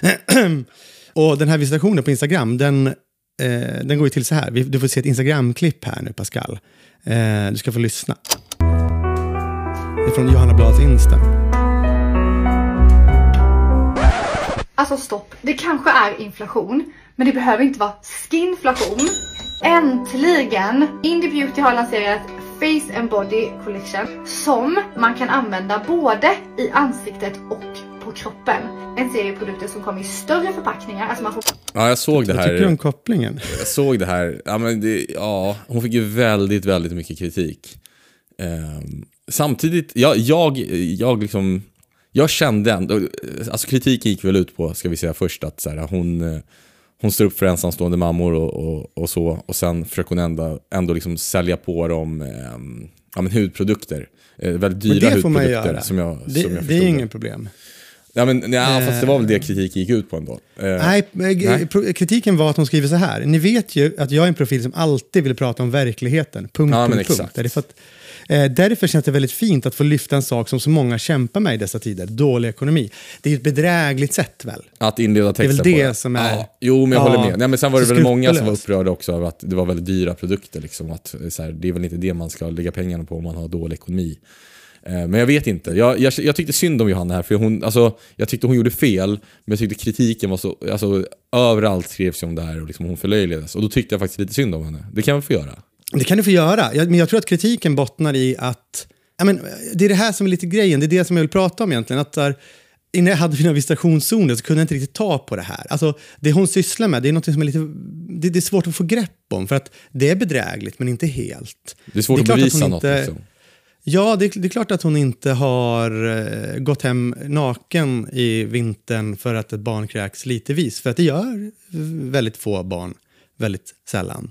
<clears throat>
Och den här visitationen på Instagram, den, eh, den går ju till så här. Du får se ett Instagram-klipp här nu, Pascal. Eh, du ska få lyssna. Det är från Johanna Blads Insta.
Alltså stopp, det kanske är inflation, men det behöver inte vara skinflation. Äntligen! Indie Beauty har lanserat Face and Body Collection som man kan använda både i ansiktet och kroppen. En serie produkter som kommer i större förpackningar, alltså man får
Ja, jag såg det
Vad tycker du om
här.
kopplingen?
Jag såg det här. Ja, men det, ja, hon fick ju väldigt, väldigt mycket kritik. Ehm, samtidigt, jag, jag, jag liksom... Jag kände ändå, alltså kritiken gick väl ut på, ska vi säga först, att så här, hon, hon står upp för ensamstående mammor och, och, och så. Och sen försöker hon ändå, ändå liksom sälja på dem ehm, ja, men hudprodukter. Eh, väldigt
Men
dyra
det får man
hudprodukter
göra.
som jag,
Det,
som jag
det är inget problem.
Ja, men, ja, fast det var väl det kritiken gick ut på ändå. Eh,
Nej, g-
Nej.
kritiken var att hon skriver så här. Ni vet ju att jag är en profil som alltid vill prata om verkligheten. Punkt,
Ja,
punkt, punkt. Är det för att, eh, därför känns det väldigt fint att få lyfta en sak som så många kämpar med i dessa tider. Dålig ekonomi. Det är ju ett bedrägligt sätt väl?
Att inleda
är väl
texten
det
på det.
som är-
Ja, jo, men jag
Ja,
håller med. Nej, men sen var det väl många som var upprörda också över att det var väldigt dyra produkter. Liksom, att, eh, så här, det är väl inte det man ska lägga pengarna på om man har dålig ekonomi. Eh, Men jag vet inte. Jag, jag, jag tyckte synd om Johanna här, för hon, alltså, jag tyckte hon gjorde fel, men jag tyckte kritiken var så... Alltså, överallt skrevs ju om det här och liksom hon förlöjligades. Och då tyckte jag faktiskt lite synd om henne. Det kan väl få göra?
Det kan du få göra. Jag, men jag tror att kritiken bottnar i att... Ja, men, det är det här som är lite grejen. Det är det som jag vill prata om egentligen. Att där, innan jag hade mina visitationszoner så kunde jag inte riktigt ta på det här. Alltså, det hon sysslar med det är något som är lite... Det, det är svårt att få grepp om. För att det är bedrägligt, men inte helt.
Det är svårt
Det är
att
att
bevisa
hon
något.
inte-
Liksom.
Ja, det, är- det är klart att hon inte har eh, gått hem naken i vintern för att ett barn kräks litervis. För att det gör väldigt få barn väldigt sällan.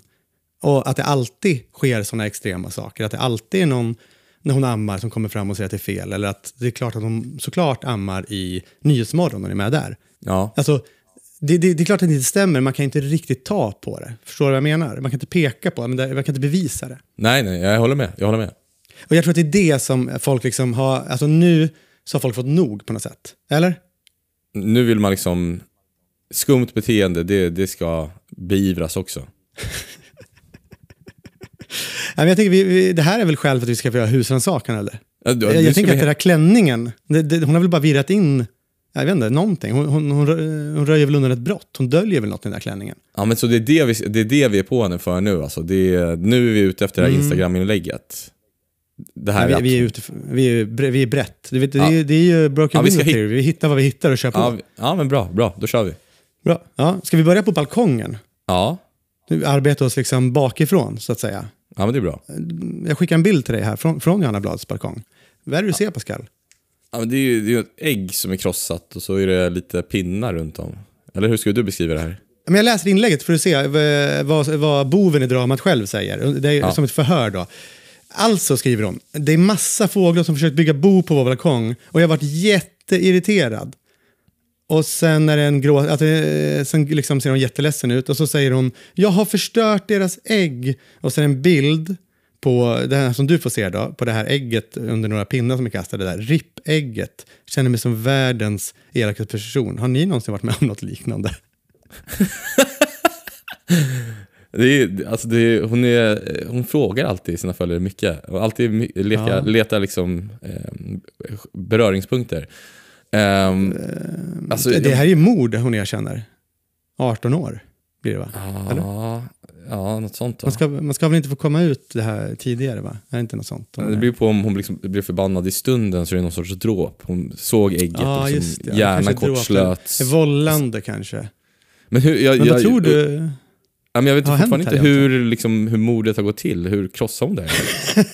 Och att det alltid sker sådana extrema saker. Att det alltid är någon när hon ammar som kommer fram och säger att det är fel. Eller att det är klart att hon såklart ammar i Nyhetsmorgon när är med där.
Ja.
Alltså, det, det, det är klart att det inte stämmer, man kan inte riktigt ta på det. Förstår du vad jag menar? Man kan inte peka på det, man kan inte bevisa det.
Nej, nej, jag håller med. Jag håller med.
Och jag tror att det är det som folk liksom har, alltså nu så har folk fått nog på något sätt. Eller?
Nu vill man liksom... Skumt beteende, det, det ska beivras också. <laughs>
Men jag tänker, vi, vi, det här är väl skäl för att vi ska få göra husrannsakan eller?
Ja, det-
jag jag tänker
vi-
att den där klänningen, det, det, hon har väl bara virrat in, jag vet inte, någonting. Hon, hon, hon, hon röjer väl undan ett brott. Hon döljer väl något i den där klänningen.
Ja, men så det är det vi, det är det vi är på henne för nu. Alltså. Det är, nu är vi ute efter det här Instagram-inlägget. Det här
vi, vi, är ute, vi, är, vi är brett. Du vet, det,
Ja.
är, det är ju broken
Ja, vi ska hit-.
Vi hittar vad vi hittar och kör på.
ja, vi- ja, men bra, bra. Då kör vi.
Bra. Ja, ska vi börja på balkongen?
Ja,
Nu arbetar oss liksom bakifrån, så att säga.
ja men det är bra.
Jag skickar en bild till dig här från, från Johanna Blads balkong. Vad är det du ser, Pascal?
Ja, men det är ju det är ett ägg som är krossat och så är det lite pinnar runt om. Eller hur skulle du beskriva det här?
Men jag läser inlägget för att se vad, vad boven i dramat själv säger. Det är
Ja.
som ett förhör då. Alltså, skriver hon, det är massa fåglar som försökt bygga bo på vår balkong och jag har varit jätteirriterad. Och sen är det en grå, att det, sen liksom ser hon jätteledsen ut och så säger hon, jag har förstört deras ägg. Och sen en bild på det här som du får se då, på det här ägget under några pinnar som är kastade där, rippägget, känner mig som världens elakaste person. Har ni någonsin varit med om något liknande? <laughs>
Det är, alltså det är, hon, är, hon frågar alltid sina följare mycket. Och alltid leka,
Ja.
letar liksom, eh, beröringspunkter. Ehm, alltså,
det här är ju mord hon erkänner. 18 år blir det va? Eller?
ja, ja, något sånt. Va?
Man ska, man ska väl inte få komma ut det här tidigare va? Är det inte något sånt?
Det beror på om hon liksom blir förbannad i stunden så är det någon sorts dråp. Hon såg ägget
Ja,
och liksom,
det.
hjärnan
Kanske dråp.
kortslöts.
Vållande kanske.
Men, hur, jag,
Men
jag,
vad tror du?
Men jag vet
har
fortfarande inte hur, liksom, hur mordet har gått till. Hur krossade hon det? <laughs>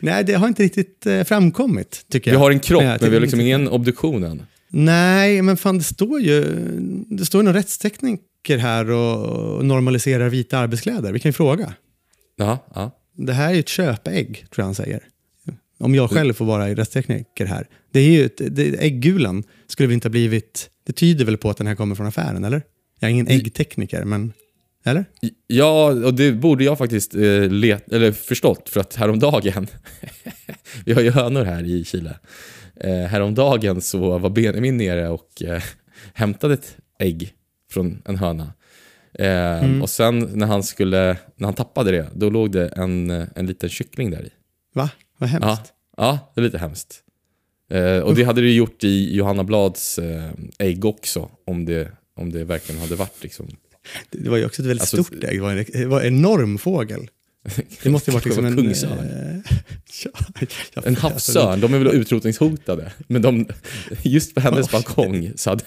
Nej, det har inte riktigt eh, framkommit tycker
Vi
jag.
har en kropp,
Nej,
men vi har liksom ingen obduktion än.
Nej, men fan det står ju, det står ju någon rättstekniker här och, normaliserar vita arbetskläder. Vi kan ju fråga.
Ja, ja.
Det här är ju ett köpägg, tror jag han säger. Om jag själv får vara rättstekniker här. Det är ju ett, det, äggulan skulle väl inte ha blivit... Det tyder väl på att den här kommer från affären, eller? Jag är ingen äggtekniker, men... Eller?
Ja, och det borde jag faktiskt eh, let, eller förstått, för att häromdagen, <laughs> vi har ju hönor här i Chile, eh, häromdagen så var Benjamin nere och eh, hämtade ett ägg från en höna. Eh, Och sen när han, skulle, när han tappade det, då låg det en, eh, en liten kyckling där i.
Va? Vad hemskt.
Ja, ja, det är lite hemskt. Eh, och det hade det gjort i Johanna Blads eh, ägg också, om det, om det verkligen hade varit liksom.
Det, det var ju också ett väldigt
Alltså,
stort ägg. Det var en, det var en enorm fågel. Det måste ju varit <laughs> liksom en...
Kungsörn.
eh, <laughs> ja,
En
alltså,
havsörn, de är väl utrotningshotade. Men de, just på hennes balkong så hade...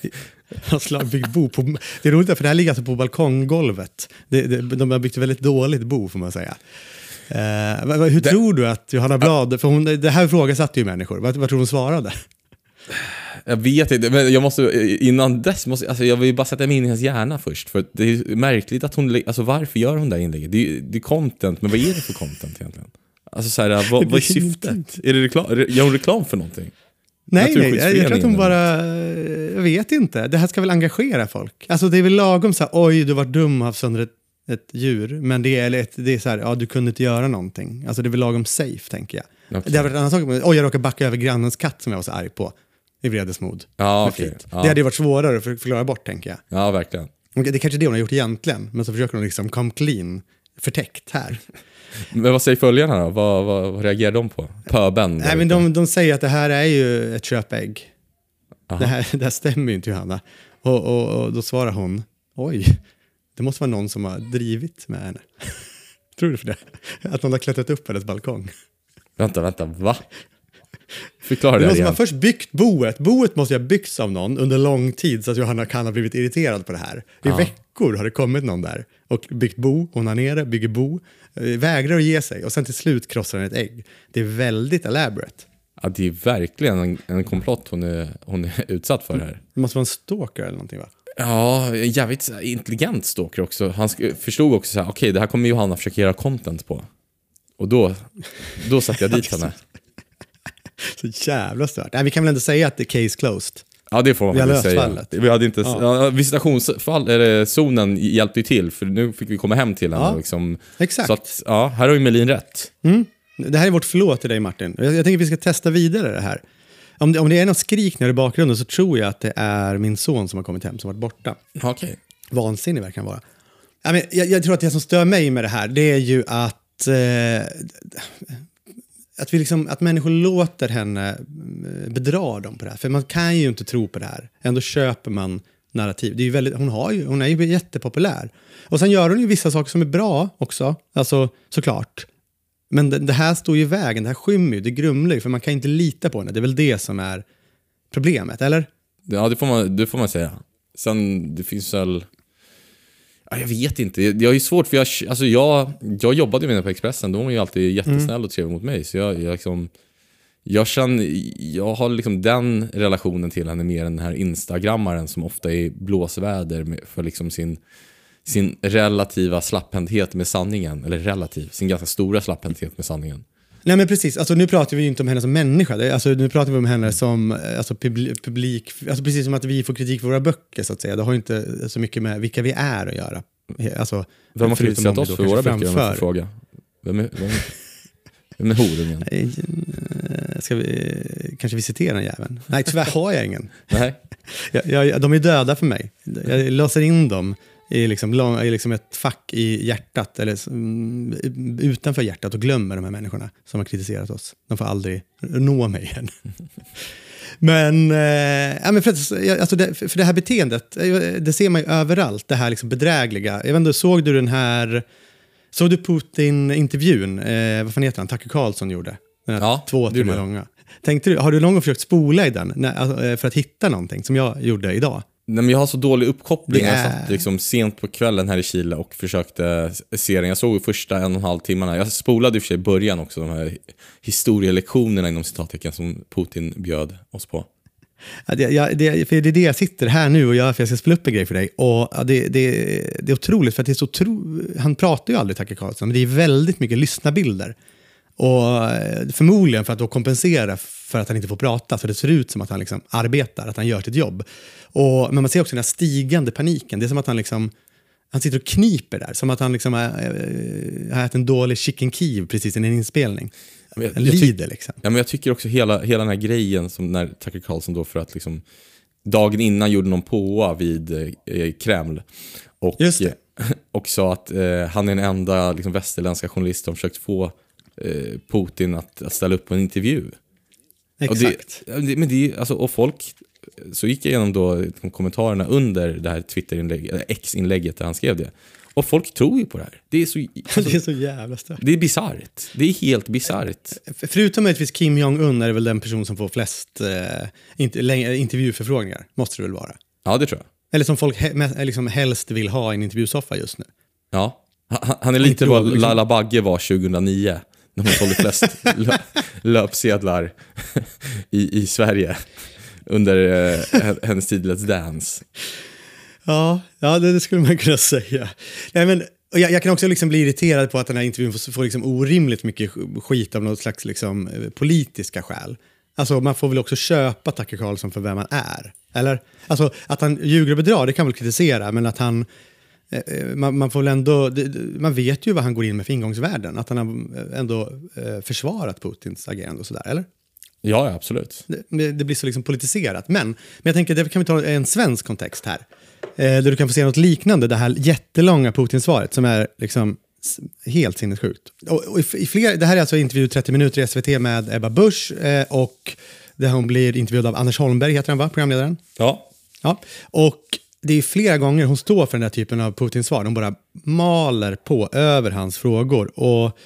Han slag byggt bo på, det är roligt för det här ligger alltså på balkonggolvet. Det, det, de har byggt ett väldigt dåligt bo får man säga. Vad- hur tror du att Johanna Blad, för hon, det här ifrågasatte ju människor, vad, vad tror hon svarade?
Jag vet inte, men jag måste, innan dess måste, alltså jag vill bara sätta mig in i hennes hjärna först. För det är märkligt att hon, alltså varför gör hon det här inlägget? Det är, det är content, men vad är det för content egentligen? Alltså så här, vad, <laughs> vad är syftet? Är det reklam, gör hon reklam för någonting?
Nej, nej, jag, tror att hon bara, jag vet inte, det här ska väl engagera folk. Alltså det är väl lagom så här, oj du var dum haft sönder ett, ett djur, men det är, eller ett, det är så här, ja du kunde inte göra någonting. Alltså det är väl lagom safe tänker jag.
Okej.
Det hade varit en annan sak, oj jag råkade backa över grannens katt som jag var så arg på. I vredesmod.
Ja,
flit.
Ja.
Det hade ju varit svårare att för- förklara bort tänker jag.
Ja, verkligen.
Det är kanske det hon har gjort egentligen, men så försöker hon liksom come clean, förtäckt här. <laughs>
Men vad säger följarna då? Vad, vad, vad reagerar de på? Pöben?
Nej, men de, de säger att det här är ju ett köpägg. Det här, det här stämmer ju inte Johanna. Och, och, och då svarar hon, oj, det måste vara någon som har drivit med henne. <laughs> Tror du för det? Att någon har klättrat upp på hennes balkong.
Vänta, vänta, va? Förklara
Det
det
är
här
någon som har
igen.
först byggt boet. Boet måste ju ha byggts av någon under lång tid så att Johanna kan ha blivit irriterad på det här. I
Ja.
veckor har det kommit någon där och byggt bo, hon har nere, bygger bo, eh, vägrar att ge sig och sen till slut krossar den ett ägg. Det är väldigt elaborate.
Ja, det är verkligen en, en komplott hon är, hon är utsatt för här.
Det måste vara en stalker eller någonting va?
Ja, jävligt intelligent stalker också. Han förstod också så här, okej, det här kommer Johanna försöka göra content på. Och då, då satte jag dit henne. <laughs>
Så jävla stört. Nej, vi kan väl ändå säga att det är case closed.
Ja, det får man
Vi har
faktiskt
löst
säga.
fallet.
Vi hade inte,
Ja.
ja. visitationsfall, eller zonen hjälpte ju till, för nu fick vi komma hem till henne.
Ja,
liksom.
exakt.
Så att, ja, här har ju Melin rätt.
Mm. Det här är vårt förlåt till dig Martin. Jag, jag tänker att vi ska testa vidare det här. Om det, om det är något skrik nu i bakgrunden så tror jag att det är min son som har kommit hem som varit borta.
Okej.
Vansinnig verkar han vara. Jag, jag tror att det som stör mig med det här det är ju att, eh, att, vi liksom, att människor låter henne eh, bedra dem på det här. För man kan ju inte tro på det här. Ändå köper man narrativ. Det är ju väldigt, hon, har ju, hon är ju jättepopulär. Och sen gör hon ju vissa saker som är bra också, alltså såklart. Men det, det här står ju i vägen, det här skymmer ju, det grumlar ju, för man kan inte lita på henne. Det är väl det som är problemet, eller?
Ja, det får, man, det får man säga. Sen, det finns väl... Ja, jag vet inte. Jag är svårt, för jag, alltså jag, jag jobbade med henne på Expressen. Då var hon ju alltid jättesnäll och trevlig mot mig. Så jag, jag, liksom, jag känner, jag har liksom den relationen till henne mer än den här instagrammaren som ofta är i blåsväder för liksom sin, sin relativa slapphänthet med sanningen. Eller relativ, sin ganska stora slapphänthet med sanningen.
Nej men precis, alltså, nu pratar vi ju inte om henne som människa, alltså, nu pratar vi om henne som eh, alltså, publi- publik, alltså, precis som att vi får kritik för våra böcker så att säga. Det har ju inte så mycket med vilka vi är att göra. Alltså,
Vem har kritiserat
vi
oss för våra böcker om jag fråga? Vem är, vem, Med horungen.
Eh, Ska vi kanske visitera den jäveln? Nej, tyvärr har jag ingen.
Nej. <laughs>
Jag, jag, de är döda för mig. Jag låser in dem i, liksom, lång, i liksom ett fack i hjärtat, eller mm, utanför hjärtat och glömmer de här människorna som har kritiserat oss. De får aldrig nå mig igen. <laughs> Men, eh, ja, men för, alltså det, för det här beteendet, eh, det ser man ju överallt, det här liksom bedrägliga. Jag vet inte, såg du den här, såg du Putin-intervjun, eh, vad fan heter han, Tucker Carlson gjorde? Den här
Ja,
två timmar långa. Tänkte du, har du någon gång försökt spola i den när, alltså, eh, för att hitta någonting, som jag gjorde idag?
Nej, men jag har så dålig uppkoppling.
Det
Jag satt liksom sent på kvällen här i Chile och försökte se den. Jag såg första en och en halv timmarna. Jag spolade i och för sig i början också, de här historielektionerna inom citattecken som Putin bjöd oss på.
Ja, det, jag, det, för det är det jag sitter här nu och gör, för jag ska spela upp en grej för dig. Och ja, det, det, det är otroligt, för att det är så tro, han pratar ju aldrig, Tucker Carlson, men det är väldigt mycket lyssnarbilder. Och eh, förmodligen för att då kompensera för att han inte får prata, så det ser ut som att han liksom arbetar, att han gör sitt jobb. Och, men man ser också den här stigande paniken. Det är som att han liksom han sitter och kniper där, som att han liksom har, eh, har ätit en dålig chicken Kiev precis innan en inspelning.
Jag-
Han
jag tyck-
lider liksom.
Ja, men jag tycker också hela, hela den här grejen som när Tucker Carlson då för att liksom dagen innan gjorde någon påa vid eh, Kreml. Och,
Just det. <laughs>
och sa att eh, han är den enda liksom, västerländska journalist som försökt få eh, Putin att, att ställa upp på en intervju. Och
Exakt.
ja, det, men det, alltså, och folk, så gick jag igenom då kommentarerna under det här Twitter-inlägget, X-inlägget där han skrev det. Och folk tror ju på det här. Det är så, <laughs>
det är så jävla stört.
det är bisarrt. Det är helt bisarrt.
Förutom möjligtvis Kim Jong-Un är det väl den person som får flest eh, längre, intervjuförfrågningar, måste det väl vara.
Ja, det tror jag.
Eller som folk he, liksom helst vill ha i en intervjusoffa just nu.
Ja. Han, han är lite vad
liksom.
Laila Bagge var 2009. När hon sålde flest lö, löpsedlar i, i Sverige. Under eh, hennes tid i Let's Dance.
Ja, ja det, det skulle man kunna säga. Nej, men, och jag, jag kan också liksom bli irriterad på att den här intervjun får, får liksom orimligt mycket skit av något slags liksom, eh, politiska skäl. Alltså man får väl också köpa Tucker Carlson för vem han är. Eller? Alltså att han ljuger och bedrar, det kan man väl kritisera, men att han man, man får ändå, man vet ju vad han går in med för ingångsvärden. Att han har eh, ändå eh, försvarat Putins agerande och sådär, eller?
Ja, absolut.
det, det blir så liksom politiserat. Men, men jag tänker, det kan vi ta en svensk kontext här. Eh, där du kan få se något liknande, det här jättelånga Putin-svaret som är liksom helt sinnessjukt. Och, och i, i fler, det här är alltså intervju 30 minuter i SVT med Ebba Busch eh, och där hon blir intervjuad av Anders Holmberg, heter han va, programledaren?
Ja.
Ja, och det är flera gånger hon står för den här typen av Putins-svar. Hon bara maler på över hans frågor. Och,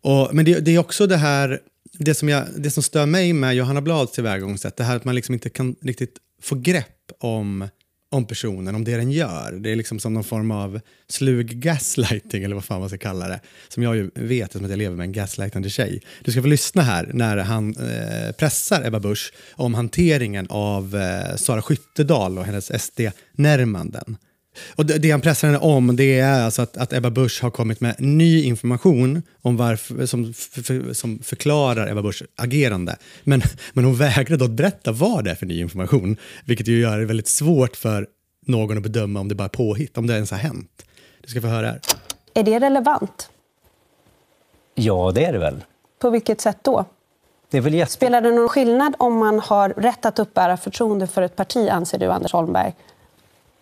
och, men det, det är också det här, det som, jag, det som stör mig med Johanna Blads tillvägagångssätt, det här att man liksom inte kan riktigt få grepp om, om personen, om det den gör. Det är liksom som någon form av slug gaslighting, eller vad fan man ska kalla det. Som jag ju vet, eftersom att jag lever med en gaslightande tjej. Du ska få lyssna här när han eh, pressar Ebba Busch om hanteringen av eh, Sara Skyttedal och hennes SD-närmanden. Och det, det han pressar henne om det är alltså att, att Ebba Busch har kommit med ny information om varför, som, f- f- som förklarar Ebba Buschs agerande. Men, men hon vägrar då att berätta vad det är för ny information, vilket ju gör det väldigt svårt för någon att bedöma om det bara är påhitt, om det ens har hänt. Du ska få höra här.
Är det relevant?
Ja, det är det väl.
På vilket sätt då?
Det är väl jätte...
Spelar det någon skillnad om man har rätt att uppbära förtroende för ett parti, anser du, Anders Holmberg?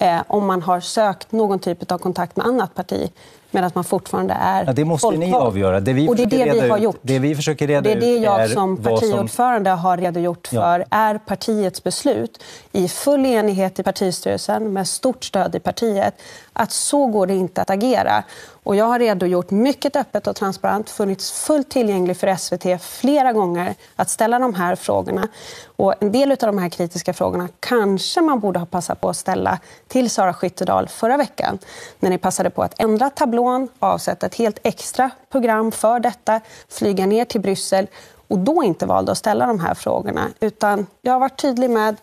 Eh, om man har sökt någon typ av kontakt med annat parti medan man fortfarande är
Ja, det måste ni
folkvald?
avgöra. Det vi
Och det är det vi har
ut-
gjort.
det vi försöker reda
det är det jag som
vad som-
partiordförande har redogjort
Ja.
för är partiets beslut i full enighet i partistyrelsen med stort stöd i partiet att så går det inte att agera. Och jag har redogjort mycket öppet och transparent, funnits fullt tillgänglig för SVT flera gånger att ställa de här frågorna. Och en del av de här kritiska frågorna kanske man borde ha passat på att ställa till Sara Skyttedal förra veckan när ni passade på att ändra tablån, avsätta ett helt extra program för detta, flyga ner till Bryssel och då inte valde att ställa de här frågorna. Utan jag har varit tydlig med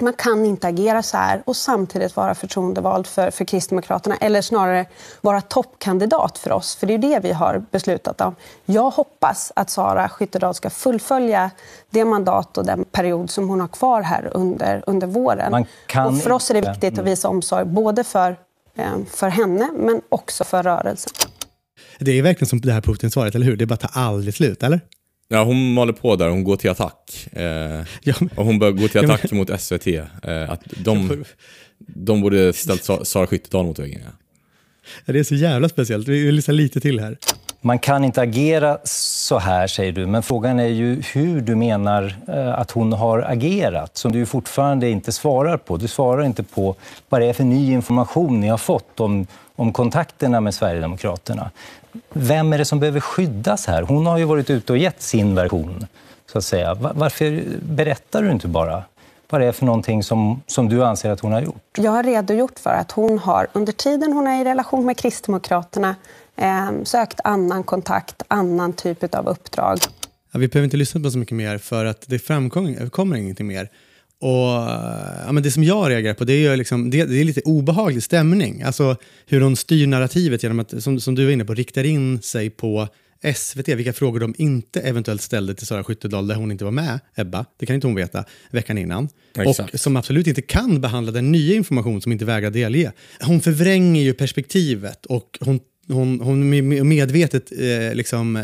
man kan inte agera så här och samtidigt vara förtroendevald för, för Kristdemokraterna eller snarare vara toppkandidat för oss, för det är det vi har beslutat om. Jag hoppas att Sara Skyttedal ska fullfölja det mandat och den period som hon har kvar här under, under våren.
Man kan
och för oss är det viktigt att visa omsorg både för, eh, för henne men också för rörelsen.
Det är verkligen som det här Putin-svaret, eller hur? Det bara tar aldrig slut, eller?
Ja, hon maler på där, hon går till attack. Eh,
Ja, men-
och hon börjar gå till
Ja, men-
attack mot SVT. Eh, att de, de borde ställt Sa- Sara Skyttedal mot väggen. Ja.
Det är så jävla speciellt. Vi vill lyssna lite till här.
Man kan inte agera så här, säger du. Men frågan är ju hur du menar eh, att hon har agerat, som du fortfarande inte svarar på. Du svarar inte på vad det är för ny information ni har fått om, om kontakterna med Sverigedemokraterna. Vem är det som behöver skyddas här? Hon har ju varit ute och gett sin version, så att säga. Va- Varför berättar du inte bara vad det är för någonting som, som du anser att hon har gjort?
Jag har redogjort för att hon har under tiden hon är i relation med Kristdemokraterna eh, sökt annan kontakt, annan typ av uppdrag.
Ja, vi behöver inte lyssna på så mycket mer för att det framkommer kommer ingenting mer. Och ja, men Det som jag reagerar på det är, ju liksom, det, det är lite obehaglig stämning. Alltså hur hon styr narrativet genom att, som, som du var inne på, riktar in sig på SVT, vilka frågor de inte eventuellt ställde till Sara Skyttedal där hon inte var med, Ebba, det kan inte hon veta, veckan innan.
Exakt.
Och som absolut inte kan behandla den nya information som inte vägrar delge. Hon förvränger ju perspektivet och hon hon, hon med- medvetet eh, liksom, eh,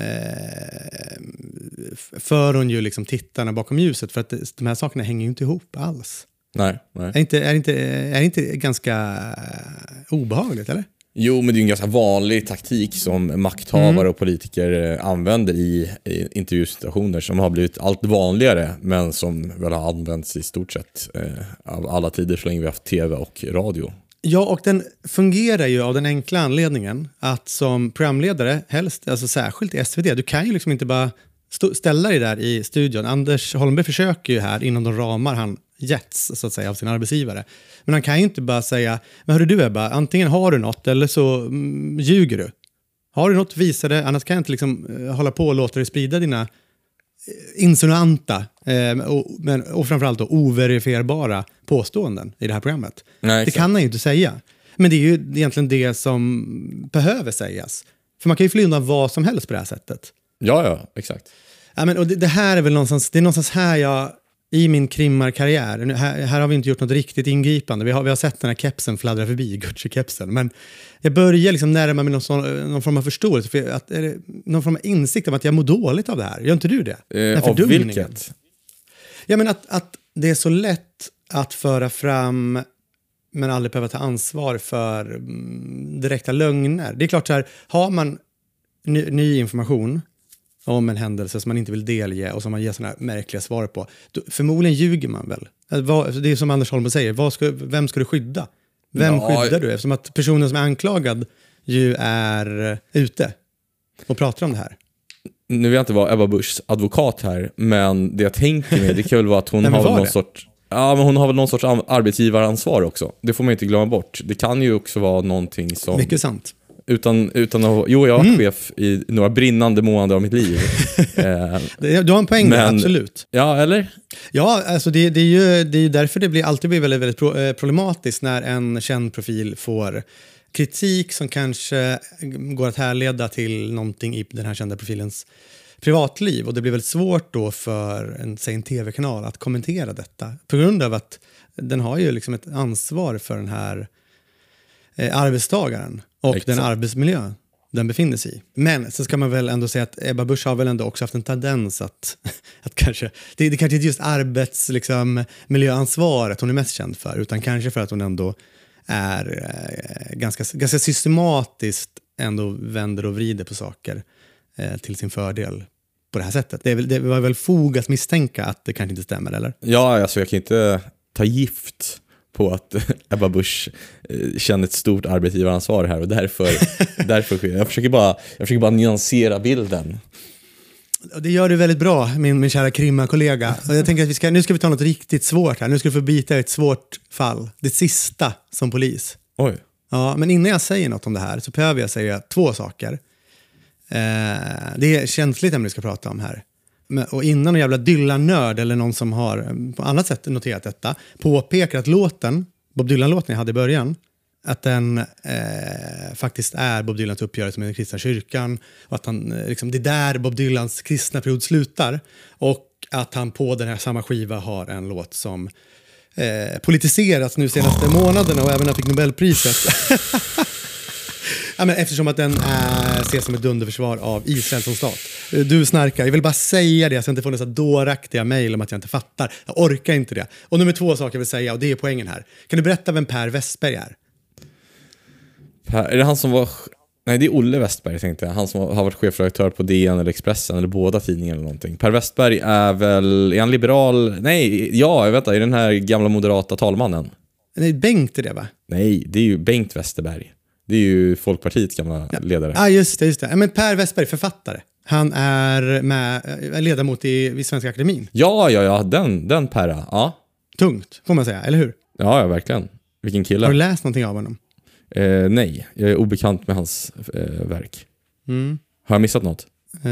för hon ju liksom tittarna bakom ljuset för att de här sakerna hänger ju inte ihop alls.
Nej, nej.
Är inte, är inte, är inte ganska eh, obehagligt, eller?
Jo, men det är en ganska vanlig taktik som makthavare och politiker eh, använder i, i intervjusituationer som har blivit allt vanligare, men som väl har använts i stort sett eh, av alla tider så länge vi har haft tv och radio.
Ja, och den fungerar ju av den enkla anledningen att som programledare, helst, alltså särskilt i SVT, du kan ju liksom inte bara ställa dig där i studion. Anders Holmberg försöker ju här inom de ramar han getts så att säga av sin arbetsgivare. Men han kan ju inte bara säga, men hörru du Ebba, antingen har du något eller så mm, ljuger du. Har du något, visa det, annars kan jag inte liksom eh, hålla på och låta dig sprida dina insinuanta eh, och, men, och framförallt då overifierbara påståenden i det här programmet.
Nej,
det kan han ju inte säga. Men det är ju egentligen det som behöver sägas. För man kan ju fly undan vad som helst på det här sättet.
Ja, ja, exakt.
Ja, men, och det, det här är väl någonstans, det är någonstans här jag, i min krimmarkarriär, här, här har vi inte gjort något riktigt ingripande, vi har, vi har sett den här kepsen fladdra förbi, <laughs> Gucci-kepsen, men jag börjar liksom närma mig någon, sån, någon form av förståelse, för att, någon form av insikt om att jag mår dåligt av det här. Gör inte du det?
Eh, av vilket?
Ja, men att, att det är så lätt att föra fram men aldrig behöva ta ansvar för mm, direkta lögner. Det är klart så här, har man ny, ny information om en händelse som man inte vill delge och som man ger sådana här märkliga svar på, då, förmodligen ljuger man väl. Det är som Anders Holm säger, ska, vem ska du skydda? Vem
Ja,
skyddar du? Eftersom att personen som är anklagad ju är eh, ute och pratar om det här.
Nu vill jag inte vara Ebba Buschs advokat här, men det jag tänker mig, det kan väl vara att hon <laughs>
Nej,
har någon
det?
sorts Ja, men hon har väl någon sorts an- arbetsgivaransvar också. Det får man inte glömma bort. Det kan ju också vara någonting som...
Mycket sant.
Utan, utan att... Jo, jag har varit
Mm.
chef i några brinnande månader av mitt liv. <laughs> eh,
Du har en poäng där,
Men-
absolut.
ja, eller?
Ja, alltså det, det, är ju, det är ju därför det blir, alltid blir väldigt, väldigt pro, eh, problematiskt när en känd profil får kritik som kanske går att härleda till någonting i den här kända profilens privatliv. Och det blir väldigt svårt då för en, säg en tv-kanal att kommentera detta. På grund av att den har ju liksom ett ansvar för den här eh, arbetstagaren och
Exakt.
den arbetsmiljö den befinner sig i. Men så ska man väl ändå säga att Ebba Busch har väl ändå också haft en tendens att, <laughs> att kanske, det, det kanske inte just arbets, liksom, miljöansvaret hon är mest känd för, utan kanske för att hon ändå är eh, ganska, ganska systematiskt ändå vänder och vrider på saker eh, till sin fördel på det här sättet. Det, väl, det var väl fog att misstänka att det kanske inte stämmer, eller?
Ja, alltså jag kan inte ta gift på att <laughs> Ebba Busch eh, känner ett stort arbetsgivaransvar här och därför, <laughs> därför jag. Försöker bara, jag försöker bara nyansera bilden.
Det gör du väldigt bra, min, min kära krimma-kollega. Jag tänker att vi ska, nu ska vi ta något riktigt svårt här. Nu ska du få bita ett svårt fall. Det sista som polis.
Oj.
Ja, men innan jag säger något om det här så behöver jag säga två saker. Eh, det är känsligt ämne vi ska prata om här. Och innan någon jävla Dylan-nörd eller någon som har eh, på annat sätt noterat detta påpekar att låten, Bob Dylan-låten jag hade i början, att den eh, faktiskt är Bob Dylans uppgörelse med den kristna kyrkan och att han, eh, liksom, det är där Bob Dylans kristna period slutar och att han på den här samma skiva har en låt som eh, politiserats nu senaste månaderna och även han fick Nobelpriset. <laughs> Ja, men eftersom att den är, ses som ett dunderförsvar av Israel som stat. Du snarkar, jag vill bara säga det så jag inte får dessa dåraktiga mejl om att jag inte fattar. Jag orkar inte det. Och nummer två saker jag vill säga, och det är poängen här. Kan du berätta vem Per Westberg är?
Per, är det han som var... Nej, det är Olle Westberg tänkte jag. Han som har varit chefredaktör på DN eller Expressen eller båda tidningarna eller någonting. Per Westberg är väl... Är han liberal? Nej, ja, jag vet inte. Är den här gamla moderata talmannen?
Nej, Bengt är det va?
Nej, det är ju Bengt Westerberg. Det är ju Folkpartiets gamla ledare.
Ja, just det. Just det. Ja, Men Per Westberg, författare. Han är med, eh, ledamot i, i Svenska Akademin.
Ja, ja, ja, den, den Perra. Ja.
Tungt, får man säga, eller hur?
ja, ja, verkgen. Vilken kille.
Har du läst någonting av honom?
Eh, nej, jag är obekant med hans eh, verk. Har jag missat något?
Eh,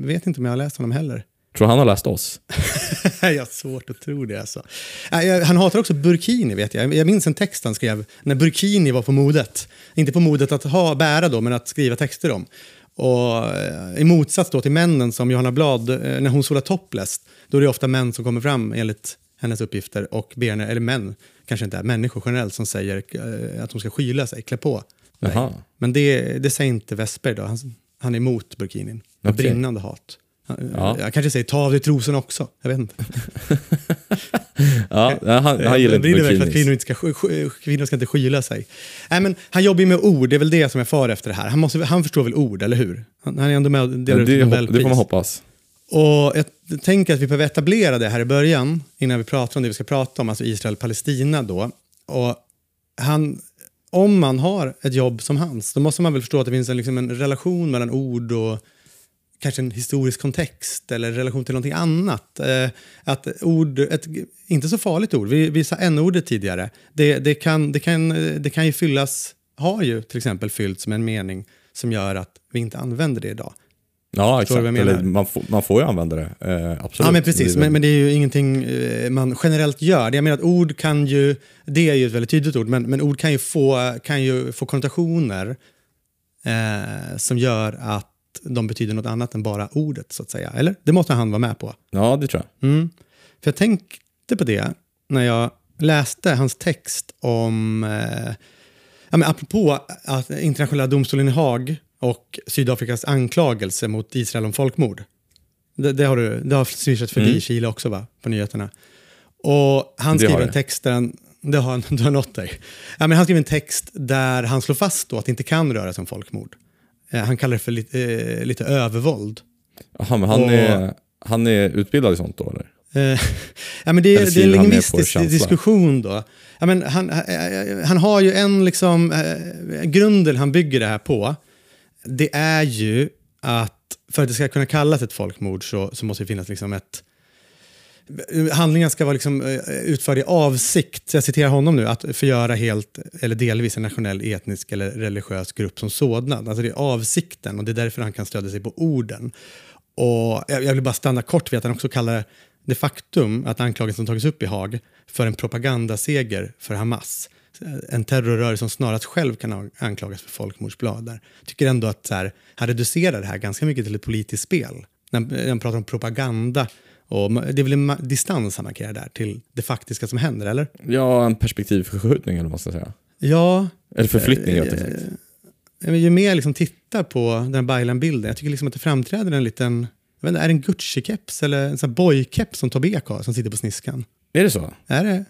jag vet inte om jag har läst honom heller.
Tror han har läst oss? <laughs>
jag har svårt att tro det. Alltså. Jag- Han hatar också burkini, vet jag. Jag minns en text han skrev när burkini var på modet. Inte på modet att ha, bära då, men att skriva texter om. Och eh, I motsats då till männen som Johanna Blad, eh, när hon solar topless, då är det ofta män som kommer fram enligt hennes uppgifter och ber henne, eller män, kanske inte är människor generellt, som säger eh, att de ska skyla sig, klä på. Men det, det säger inte Westberg då, han, han är emot burkinin.
Okej.
brinnande hat.
Ja.
Jag kanske säger ta av dig trosorna också, jag vet inte. <laughs>
Ja, han, han gillar inte
för att kvinnor, inte ska, sk- sk- kvinnor ska inte skyla sig. Nej, men han jobbar ju med ord, det är väl det som jag far efter det här. Han, måste, han förstår väl ord, eller hur? Han, han är ändå med och delar
Men det,
ut Nobelpris.
det får man hoppas.
Och jag tänker att vi behöver etablera det här i början, innan vi pratar om det vi ska prata om, alltså Israel-Palestina då. Och han, om man har ett jobb som hans, då måste man väl förstå att det finns en, liksom en relation mellan ord och kanske en historisk kontext eller relation till någonting annat. Eh, att ord, ett inte så farligt ord, vi, vi sa n-ordet tidigare, det, det, kan, det, kan, det kan ju fyllas, har ju till exempel fyllts med en mening som gör att vi inte använder det idag.
Ja,
Förstår
exakt. Eller, man, får, man får ju använda det. Eh, absolut.
Ja, men precis.
Det
Men, men det är ju ingenting eh, man generellt gör. Jag menar att ord kan ju, det är ju ett väldigt tydligt ord, men, men ord kan ju få, kan ju få konnotationer eh, som gör att de betyder något annat än bara ordet, så att säga. Eller? Det måste han vara med på.
Ja, det tror jag.
Mm. För jag tänkte på det när jag läste hans text om, eh, ja, men apropå att internationella domstolen i Haag och Sydafrikas anklagelse mot Israel om folkmord. Det, det har, du, det har swishat förbi
Mm.
Chile också va, på nyheterna. Och han skriver en text där han, det har, <laughs> det har nått dig. Ja, men han skriver en text där han slår fast att det inte kan röra sig om folkmord. Eh, han kallar det för lite, eh, lite övervåld.
Jaha, men han,
Och-
är, han är utbildad i sånt då, eller?
Eh, <laughs> ja, men det,
Eller
det är en lingvistisk diskussion då. Ja, men han, eh, han har ju en liksom, grunden han bygger det här på. Det är ju att för att det ska kunna kallas ett folkmord så, så måste det finnas liksom ett Handlingen ska vara liksom eh, utförd i avsikt, jag citerar honom nu, att förgöra helt eller delvis en nationell, etnisk eller religiös grupp som sådan. Alltså det är avsikten och det är därför han kan stödja sig på orden. Och jag vill bara stanna kort vid att han också kallar det faktum att anklagelsen tagits upp i Haag för en propagandaseger för Hamas. En terrorrörelse som snarast själv kan anklagas för folkmordsblad. Tycker ändå att så här, han reducerar det här ganska mycket till ett politiskt spel. När han pratar om propaganda. Och det är väl en distans han markerar där till det faktiska som händer, eller?
Ja, en perspektivförskjutning eller vad man ska säga.
Ja,
Eller förflyttning
Eh,
rättare sagt.
Ja, men ju mer jag liksom tittar på den här Baylan-bilden, jag tycker liksom att det framträder en liten, jag vet inte, är det en Gucci-keps eller en sån boy-keps som Ek har som sitter på sniskan?
Är det så?
Är det?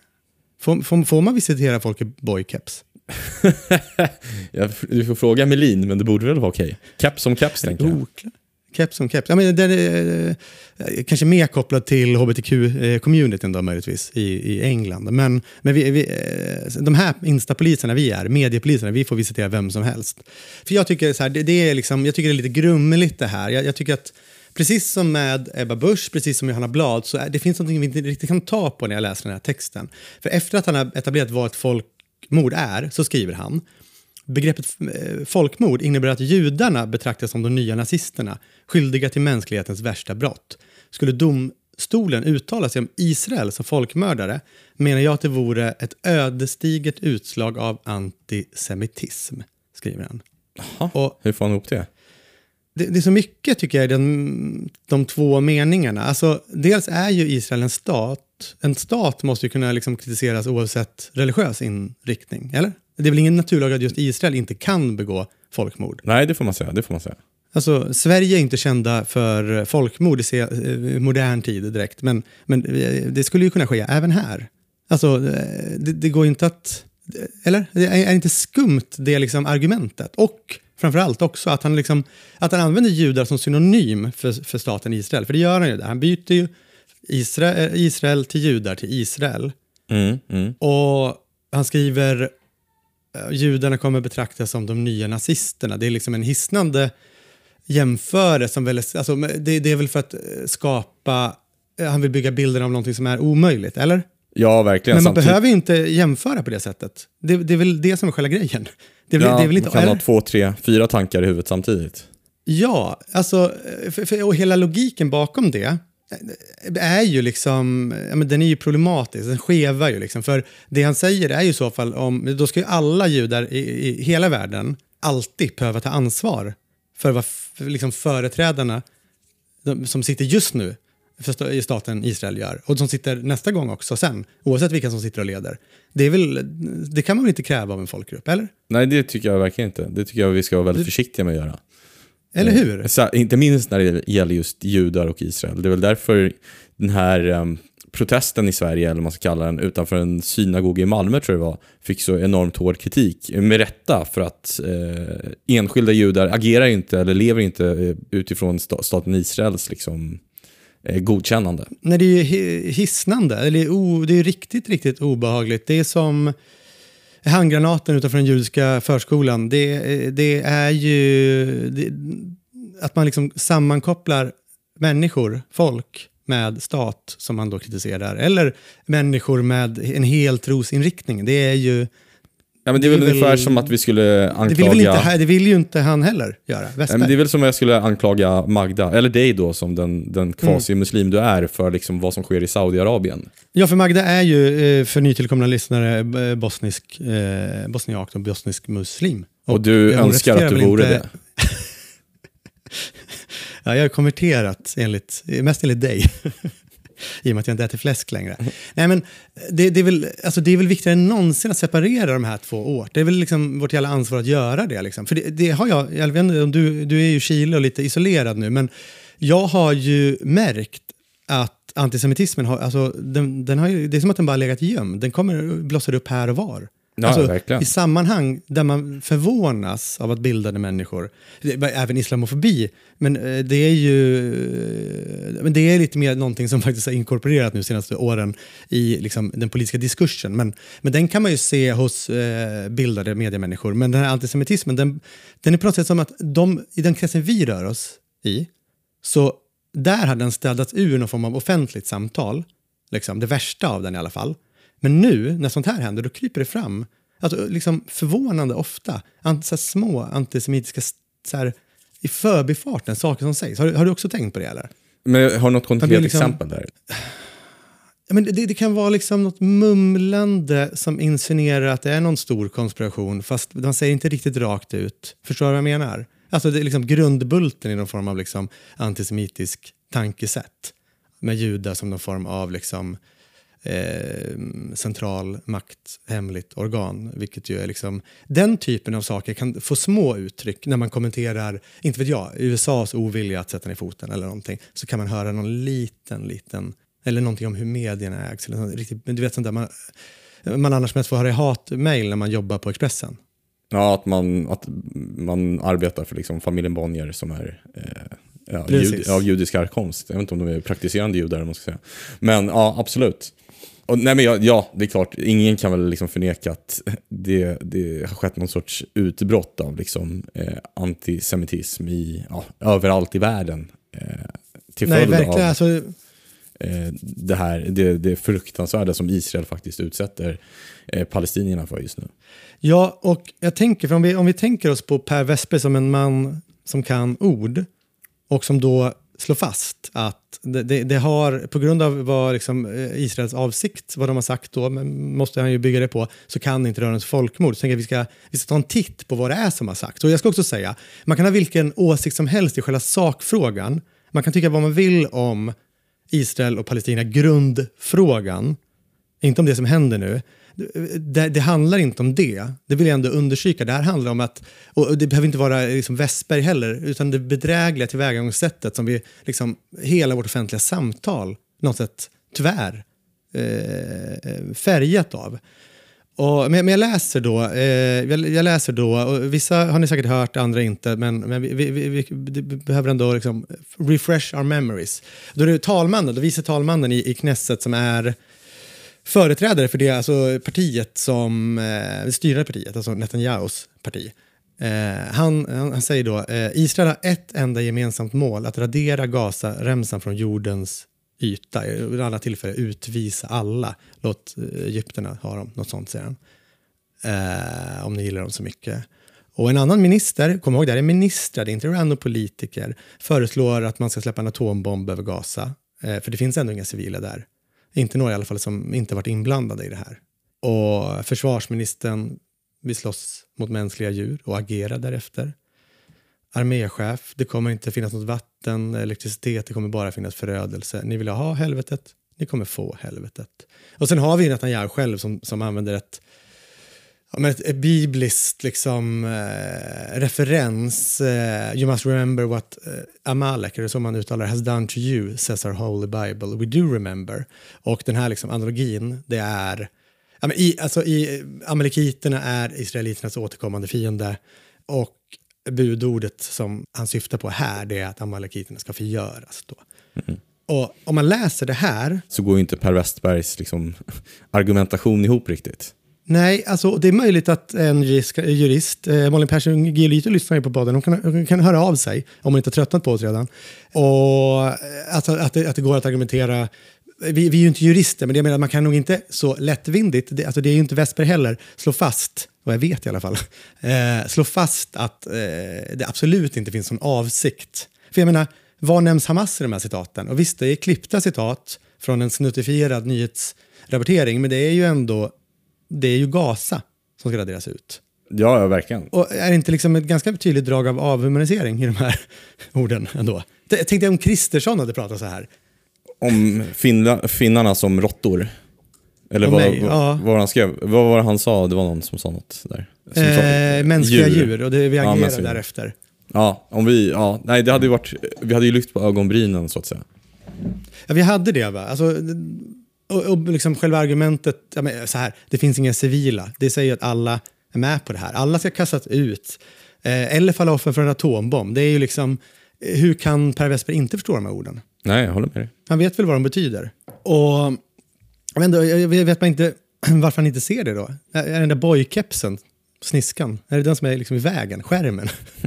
Får, får, får man visitera folk i boy-keps? <laughs>
Jag, du får fråga Melin, men det borde väl vara okej. Caps som caps, tänker jag.
Oklart. Keps som keps. Ja, men den är eh, kanske mer kopplad till hbtq-communityn då möjligtvis i, i England. Men, men vi, vi, eh, de här instapoliserna vi är, mediepoliserna, vi får visitera vem som helst. För jag tycker, så här, det, det är liksom, jag tycker det är lite grumligt det här. Jag, jag tycker att precis som med Ebba Busch, precis som Johanna Blad, så är, det finns något vi inte riktigt kan ta på när jag läser den här texten. För efter att han har etablerat vad ett folkmord är, så skriver han Begreppet eh, folkmord innebär att judarna betraktas som de nya nazisterna, skyldiga till mänsklighetens värsta brott. Skulle domstolen uttala sig om Israel som folkmördare menar jag att det vore ett ödesdigert utslag av antisemitism, skriver han.
Jaha,
Och
hur får han ihop det?
det, det är så mycket tycker jag i den, de två meningarna. Alltså, dels är ju Israel en stat. En stat måste ju kunna liksom kritiseras oavsett religiös inriktning, eller? Det är väl ingen naturlag att just Israel inte kan begå folkmord.
Nej, det får man säga. Det får man säga.
Alltså, Sverige är inte kända för folkmord i eh, modern tid direkt, men, men eh, det skulle ju kunna ske även här. Alltså, eh, det, det går inte att... Eller? Det är, är inte skumt det liksom argumentet? Och framförallt också att han, liksom, att han använder judar som synonym för, för staten Israel. För det gör han ju där. Han byter ju Israel, Israel till judar till Israel.
Mm, mm.
Och han skriver judarna kommer betraktas som de nya nazisterna. Det är liksom en hisnande jämförelse. Som väl, alltså, det, det är väl för att eh, skapa, eh, han vill bygga bilden av någonting som är omöjligt, eller?
Ja, verkligen.
Men man
Samtidigt-
behöver ju inte jämföra på det sättet. Det, det är väl det som är själva grejen. Det
ja,
det är väl inte,
man kan
eller?
ha två, tre, fyra tankar i huvudet samtidigt.
Ja, alltså, för, för, och hela logiken bakom det eh, är ju liksom, ja, men den är ju problematisk, den skevar ju liksom. För det han säger är ju i så fall om, då ska ju alla judar i, i hela världen alltid behöva ta ansvar för vad liksom företrädarna de, som sitter just nu i staten Israel gör. Och som sitter nästa gång också sen, oavsett vilka som sitter och leder. Det, väl, det kan man väl inte kräva av en folkgrupp, eller?
Nej, det tycker jag verkligen inte. Det tycker jag vi ska vara väldigt försiktiga med att göra.
Eller hur?
Så, inte minst när det gäller just judar och Israel. Det är väl därför den här em, protesten i Sverige, eller vad man ska kalla den, utanför en synagoga i Malmö tror jag det var, fick så enormt hård kritik. Med rätta, för att eh, enskilda judar agerar inte, eller lever inte eh, utifrån sta- staten Israels liksom, eh, godkännande.
Nej, det är ju hi- hisnande. Eller o, det är riktigt, riktigt obehagligt. Det är som handgranaten utanför den judiska förskolan. Det, eh, det är ju det, att man liksom sammankopplar människor, folk, med stat som man då kritiserar. Eller människor med en hel trosinriktning. Det är ju...
Ja, men det är väl
Det är
ungefär som att vi skulle
Det
anklaga...
vill, väl inte, det vill ju inte han heller göra, Westberg.
men det är väl som om jag skulle anklaga Magda, eller dig då som den, den quasi-muslim du är, för liksom vad som sker i Saudiarabien.
Ja, för Magda är ju eh, för nytillkomna lyssnare eh, bosnisk, eh, bosniak och bosnisk muslim.
Och du
hon
önskar att du vore
väl
det. <laughs>
Ja, jag har konverterat, enligt, mest enligt dig. <laughs> I och med att jag inte äter fläsk längre. Nej, men det, det, är väl, alltså det är väl viktigare än någonsin att separera de här två åt. Det är väl liksom vårt jävla ansvar att göra det. Liksom. För det, det har jag, jag vet inte du, du är ju i Chile och lite isolerad nu, men jag har ju märkt att antisemitismen har, alltså, den, den har ju, det är som att den bara legat gömd. Den kommer blossar upp här och var.
Ja,
alltså,
verkligen.
I sammanhang där man förvånas av att bildade människor, även islamofobi, men eh, det är ju eh, men det är lite mer någonting som <laughs> faktiskt har inkorporerat nu senaste åren i liksom, den politiska diskursen. Men, men den kan man ju se hos eh, bildade mediemänniskor. Men den här antisemitismen, den, den är på något sätt som att de, i den kretsen vi rör oss i, så där hade den städats ur någon form av offentligt samtal. Liksom, det värsta av den i alla fall. Men nu, när sånt här händer, då kryper det fram. Alltså, liksom förvånande ofta. Ant, så små antisemitiska, så här, i förbifarten, saker som sägs. Har, du- har du också tänkt på det eller?
Men har du något konkret
liksom-
exempel där?
Ja, men det, det kan vara liksom något mumlande som insinuerar att det är någon stor konspiration, fast man säger inte riktigt rakt ut. Förstår du vad jag menar? Alltså det är liksom grundbulten i någon form av liksom antisemitisk tankesätt. Med judar som någon form av liksom, eh, central makt, hemligt organ. Vilket ju är liksom, den typen av saker kan få små uttryck när man kommenterar, inte vet jag, USAs ovilja att sätta ner foten eller någonting. Så kan man höra någon liten, liten, eller någonting om hur medierna ägs. Eller något riktigt, du vet sånt där man, man annars mest får höra i hatmejl när man jobbar på Expressen.
Ja, att man, att man arbetar för liksom familjen Bonnier som är eh, ja, jud, av judisk härkomst. Jag vet inte om de är praktiserande judar, man ska säga. Men ja, absolut. Och, nej, men ja, ja, det är klart, ingen kan väl liksom förneka att det, det har skett någon sorts utbrott av liksom, eh, antisemitism i, ja, överallt i världen. Eh, till
Nej,
följd
verkligen.
av
Alltså,
eh, det, här, det, det fruktansvärda som Israel faktiskt utsätter eh, palestinierna för just nu.
Ja, och jag tänker, för om vi, om vi tänker oss på Per Westberg som en man som kan ord och som då slå fast att det, det, det har, på grund av vad liksom, eh, Israels avsikt, vad de har sagt då, men måste han ju bygga det på, så kan det inte röra sig folkmord. Så tänker jag att vi ska, vi ska ta en titt på vad det är som har sagts. Och jag ska också säga, man kan ha vilken åsikt som helst i själva sakfrågan. Man kan tycka vad man vill om Israel och Palestina, grundfrågan. Inte om det som händer nu det, det handlar inte om det. Det vill jag ändå understryka. Det här handlar om att, och det behöver inte vara liksom Westberg heller, utan det bedrägliga tillvägagångssättet som vi, liksom, hela vårt offentliga samtal, något sätt, tyvärr, eh, eh, färgat av. Och, men, men jag läser då, eh, jag, jag, läser då, och vissa har ni säkert hört, andra inte, men, men vi, vi, vi, vi behöver ändå liksom refresh our memories. Då är det talmannen, då vice talmannen i, i Knesset som är företrädare för det alltså partiet som, eh, det styrande partiet, alltså Netanyahus parti. Eh, han, han, säger då, eh, Israel har ett enda gemensamt mål, att radera Gaza-remsan från jordens yta. Vid alla tillfällen utvisa alla. Låt eh, egyptierna ha dem. Något sånt säger han. Eh, om ni gillar dem så mycket. Och en annan minister, kom ihåg det här är ministrar, det är inte random politiker, föreslår att man ska släppa en atombomb över Gaza. Eh, för det finns ändå inga civila där. Inte några i alla fall som inte varit inblandade i det här. Och försvarsministern vill slåss mot mänskliga djur och agera därefter arméchef, det kommer inte finnas något vatten, elektricitet, det kommer bara finnas förödelse. Ni vill ha helvetet, ni kommer få helvetet. Och sen har vi Netanyahu själv som, som använder ett, ja, ett, ett bibliskt liksom, eh, referens. Eh, you must remember what eh, Amalek, eller som man uttalar has done to you, says our holy bible. We do remember. Och den här liksom, analogin, det är... Ja, men i, alltså, i, Amalekiterna är israeliternas återkommande fiende. Och budordet som han syftar på här det är att amalekiterna ska förgöras. Då. Mm. Och om man läser det här...
Så går ju inte Per Westbergs liksom, argumentation ihop riktigt.
Nej, alltså det är möjligt att en jurist, jurist eh, Malin Persson Giolito lyssnar ju på podden, hon kan, hon kan höra av sig om hon inte har tröttnat på oss redan. Och eh, alltså, att, det, att det går att argumentera vi, vi, är ju inte jurister, men jag menar, man kan nog inte så lättvindigt, det, alltså det är ju inte Vesper heller, slå fast vad jag vet i alla fall, <laughs> eh, slå fast att eh, det absolut inte finns någon avsikt. För jag menar, vad nämns Hamas i de här citaten? Och visst, det är klippta citat från en snuttifierad nyhetsrapportering, men det är ju ändå, det är ju Gaza som ska raderas ut.
Ja, ja, verkligen.
Och är det inte liksom ett ganska tydligt drag av avhumanisering i de här <laughs> orden ändå? Jag tänkte om Kristersson hade pratat så här.
Om finna, finnarna som råttor? Eller vad, mig, vad, ja. vad han skrev? Vad var det han sa? Det var någon som sa något där.
Eh, mänskliga djur. djur. och det, vi agerar ja, därefter.
Ja, om vi, ja, nej, det hade ju varit, vi hade ju lyft på ögonbrynen så att säga.
Ja, vi hade det va? Alltså, och, och liksom själva argumentet, ja, men, så här, det finns inga civila. Det säger att alla är med på det här. Alla ska kastas ut. Eh, eller falla offer för en atombomb. Det är ju liksom, hur kan Per Westberg inte förstå de här orden?
Nej, jag håller med dig.
Han vet väl vad de betyder. Och jag vet, inte, jag vet man inte <clears throat> varför han inte ser det då. Är den där boykepsen, sniskan, är det den som är liksom i vägen, skärmen? <laughs>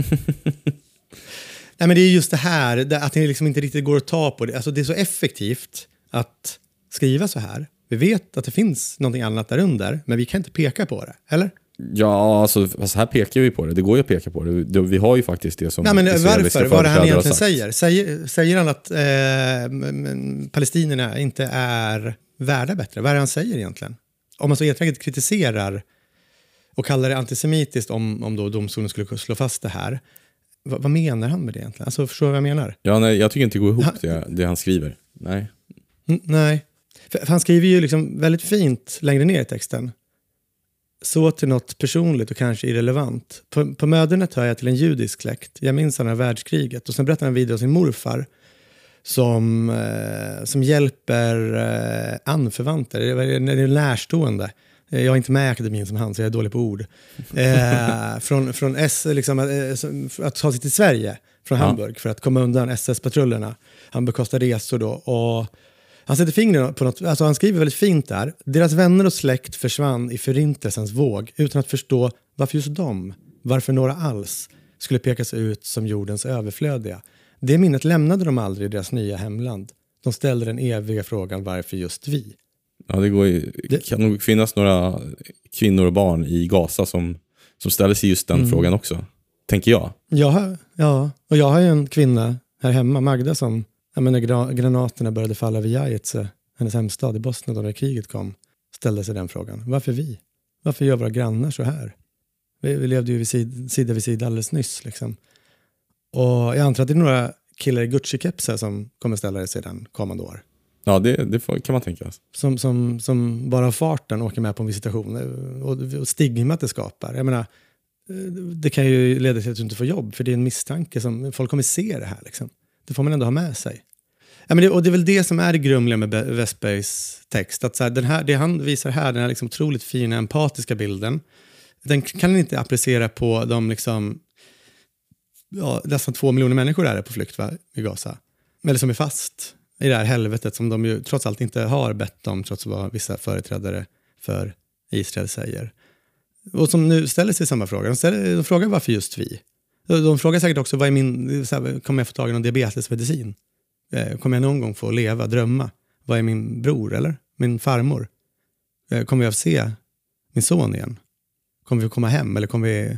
Nej, men det är just det här, att det liksom inte riktigt går att ta på det. Alltså, det är så effektivt att skriva så här. Vi vet att det finns någonting annat där under, men vi kan inte peka på det, eller?
Ja, alltså, fast här pekar vi på det. Det går ju att peka på det. Vi har ju faktiskt det som
Nej, men Varför? Vad det han egentligen säger? säger? Säger han att eh, palestinierna inte är värda bättre? Vad är det han säger egentligen? Om man så enträget kritiserar och kallar det antisemitiskt om, om då domstolen skulle slå fast det här. vad, vad menar han med det egentligen? Alltså, förstår du vad jag menar?
Ja, nej, jag tycker inte det går ihop han, det, det han skriver. Nej.
Nej. För, han skriver ju liksom väldigt fint längre ner i texten. Så till något personligt och kanske irrelevant. På, på mödernet hör jag till en judisk släkt. Jag minns andra världskriget. Och sen berättar han vidare om sin morfar som, eh, som hjälper eh, anförvanter, det är närstående. Eh, jag är inte med i akademin som han, så jag är dålig på ord. <laughs> Eh, från från S, liksom, eh, att ta sig till Sverige från ja. Hamburg för att komma undan SS-patrullerna. Han bekostar resor då. Och han sätter fingret på något, alltså han skriver väldigt fint där. Deras vänner och släkt försvann i förintelsens våg utan att förstå varför just de, varför några alls, skulle pekas ut som jordens överflödiga. Det minnet lämnade de aldrig i deras nya hemland. De ställde den eviga frågan varför just vi?
Ja, det, går ju, det kan nog finnas några kvinnor och barn i Gaza som, som ställer sig just den mm. frågan också. Tänker jag.
Ja, ja, och jag har ju en kvinna här hemma, Magda, som ja, men när granaterna började falla vid Jajece, hennes hemstad i Bosnien, då när kriget kom, ställde sig den frågan. Varför vi? Varför gör våra grannar så här? Vi, vi levde ju vid sid, sida vid sida alldeles nyss. Liksom. Och jag antar att det är några killar i Gucci-kepsar som kommer ställa sig den kommande år.
Ja, det, det får, kan man tänka. sig.
som, som, som bara farten åker med på en visitation eh, och, och stigmat det skapar. Jag menar, eh, det kan ju leda till att du inte får jobb, för det är en misstanke som folk kommer se det här. Liksom. Det får man ändå ha med sig. Ja, men det, och det är väl det som är det grumliga med Westbergs text. Att så här, den här, det han visar här, den här liksom otroligt fina empatiska bilden, den kan han inte applicera på de liksom, ja, nästan två miljoner människor är på flykt va, i Gaza. Eller som är fast i det här helvetet som de ju trots allt inte har bett om, trots vad vissa företrädare för Israel säger. Och som nu ställer sig samma fråga. De, ställer, de frågar varför just vi? De, de frågar säkert också, vad är min, så här, kommer jag få tag i någon diabetesmedicin? Eh, kommer jag någon gång få leva, drömma? Vad är min bror eller min farmor? Eh, kommer jag få se min son igen? Kommer vi komma hem eller kommer vi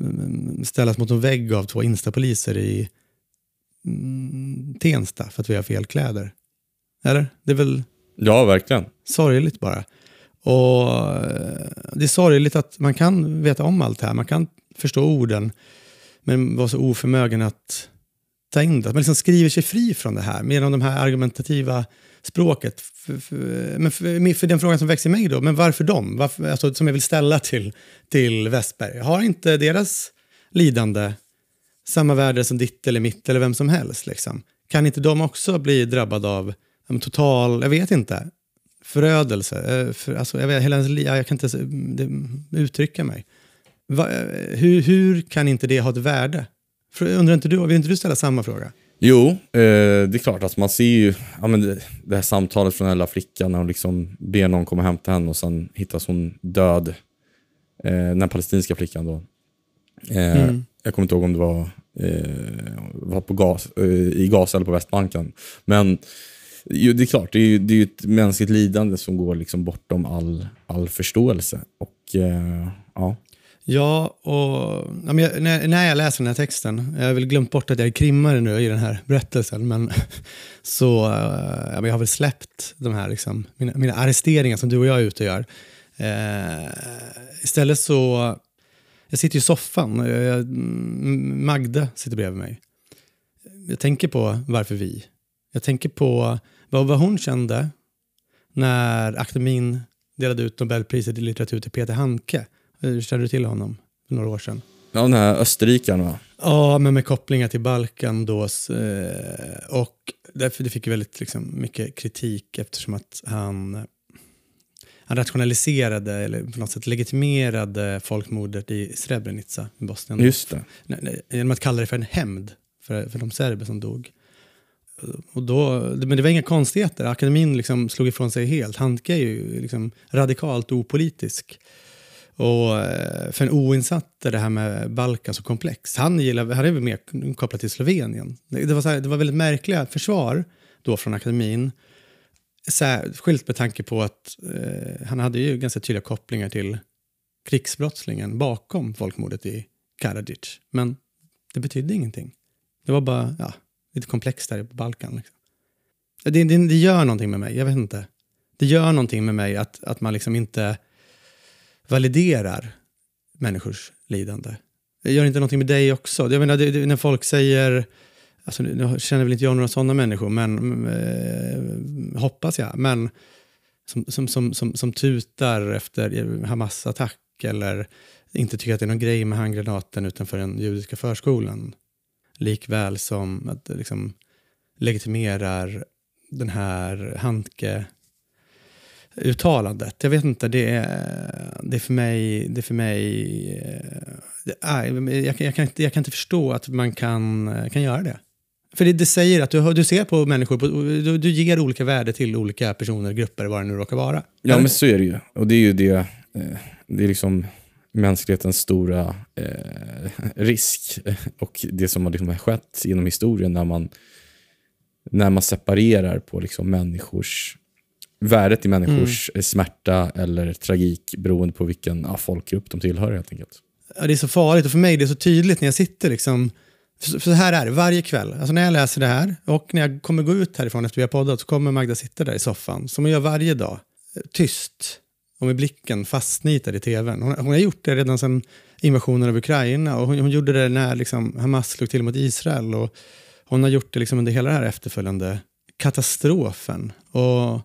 mm, ställas mot en vägg av två instapoliser i mm, Tensta för att vi har fel kläder? Eller? Det är väl
Ja, verkligen.
sorgligt bara. Och eh, Det är sorgligt att man kan veta om allt det här, man kan förstå orden, men vara så oförmögen att ta in det. Att man liksom skriver sig fri från det här, genom de här argumentativa språket. För, för, men för, för den frågan som växer i mig då, men varför dem? Varför, alltså, som jag vill ställa till, till Westberg. Har inte deras lidande samma värde som ditt eller mitt eller vem som helst? Liksom? Kan inte de också bli drabbade av en total, jag vet inte, förödelse? Eh, för, alltså, jag, vet, hela ens jag kan inte ens, uttrycka mig. Va, eh, hur, hur kan inte det ha ett värde? För, undrar inte du, vill inte du ställa samma fråga?
Jo, eh, det är klart. Alltså man ser ju ja, men det, det här samtalet från den lilla flickan när hon liksom ber någon komma och hämta henne och sen hittas hon död. Eh, den palestinska flickan då. Eh, Jag kommer inte ihåg om det var, eh, var på gas, eh, i Gaza eller på Västbanken. Men jo, det är klart, det är ju det är ett mänskligt lidande som går liksom bortom all, all förståelse. Och eh, ja,
Ja, och ja, men jag, när, när jag läser den här texten, jag har väl glömt bort att jag är krimmare nu i den här berättelsen, men <laughs> så eh, ja, men jag har väl släppt de här, liksom, mina, mina arresteringar som du och jag är ute och gör. Eh, istället så, jag sitter i soffan, och jag, mm, Magda sitter bredvid mig. Jag tänker på varför vi. Jag tänker på vad, vad hon kände när akademin delade ut Nobelpriset i litteratur till Peter Handke. Hur kände du till honom för några år sedan?
ja den här österrikaren va?
Ja, men med kopplingar till Balkan då. eh, Och därför det fick väldigt liksom, mycket kritik eftersom att han, han rationaliserade eller på något sätt legitimerade folkmordet i Srebrenica i Bosnien.
Just det.
Nej, nej, Genom att kalla det för en hämnd för, för de serber som dog. Och då, men det var inga konstigheter. Akademin liksom slog ifrån sig helt. Handke är ju liksom radikalt opolitisk. Och eh, för en oinsatt är det här med Balkan så komplext. Han, gillar, han är väl mer kopplad till Slovenien. Det, var så här, det var väldigt märkliga försvar då från akademin. Särskilt med tanke på att eh, han hade ju ganska tydliga kopplingar till krigsbrottslingen bakom folkmordet i Karadzic. Men det betydde ingenting. Det var bara ja, lite komplext där på Balkan. Liksom. Det, det, det gör någonting med mig, jag vet inte. Det gör någonting med mig att, att man liksom inte validerar människors lidande. Det gör inte någonting med dig också. Jag menar, det, det, när folk säger, alltså, nu känner väl inte jag några sådana människor, men eh, hoppas jag, men som, som, som, som, som tutar efter Hamas-attack eller inte tycker att det är någon grej med handgranaten utanför den judiska förskolan. Likväl som att det liksom legitimerar den här Handke uttalandet. Jag vet inte, det är, det är för mig... Det är för mig eh, det är, jag, jag, kan inte, jag kan inte förstå att man kan, kan göra det. För det, det säger att du, du ser på människor, på, du, du ger olika värde till olika personer, grupper, vad det nu råkar vara.
Ja, men så är det ju. Och det är ju det, eh, det är liksom mänsklighetens stora eh, risk <laughs> och det som har liksom skett genom historien när man, när man separerar på liksom människors värdet i människors smärta eller tragik beroende på vilken ja, folkgrupp de tillhör helt enkelt.
Ja, det är så farligt och för mig är det så tydligt när jag sitter liksom för så här är det varje kväll. Alltså när jag läser det här och när jag kommer gå ut härifrån efter vi har poddat så kommer Magda sitta där i soffan som hon gör varje dag. Tyst och med blicken fastnitad i tvn. Hon, hon har gjort det redan sedan invasionen av Ukraina och hon, hon gjorde det när liksom Hamas slog till mot Israel och hon har gjort det liksom under hela det här efterföljande katastrofen. Och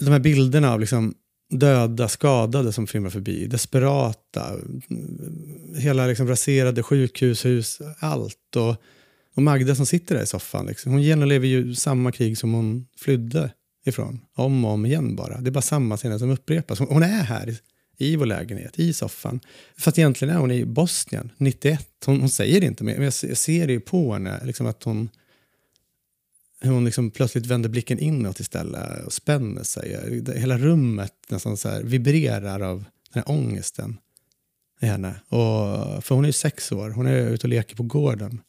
de här bilderna av liksom döda, skadade som filmar förbi, desperata, hela liksom raserade sjukhushus, allt. Och, och Magda som sitter där i soffan, liksom, hon genomlever ju samma krig som hon flydde ifrån. Om och om igen bara. Det är bara samma scener som upprepas. Hon, hon är här i, vår lägenhet, i soffan. Fast egentligen är hon i Bosnien, 91. Hon, hon säger det inte, men jag, jag ser det ju på henne, liksom att hon hur hon liksom plötsligt vänder blicken inåt istället och spänner sig. Hela rummet nästan så här vibrerar av den här ångesten i henne. Och, för hon är ju sex år, hon är ute och leker på gården.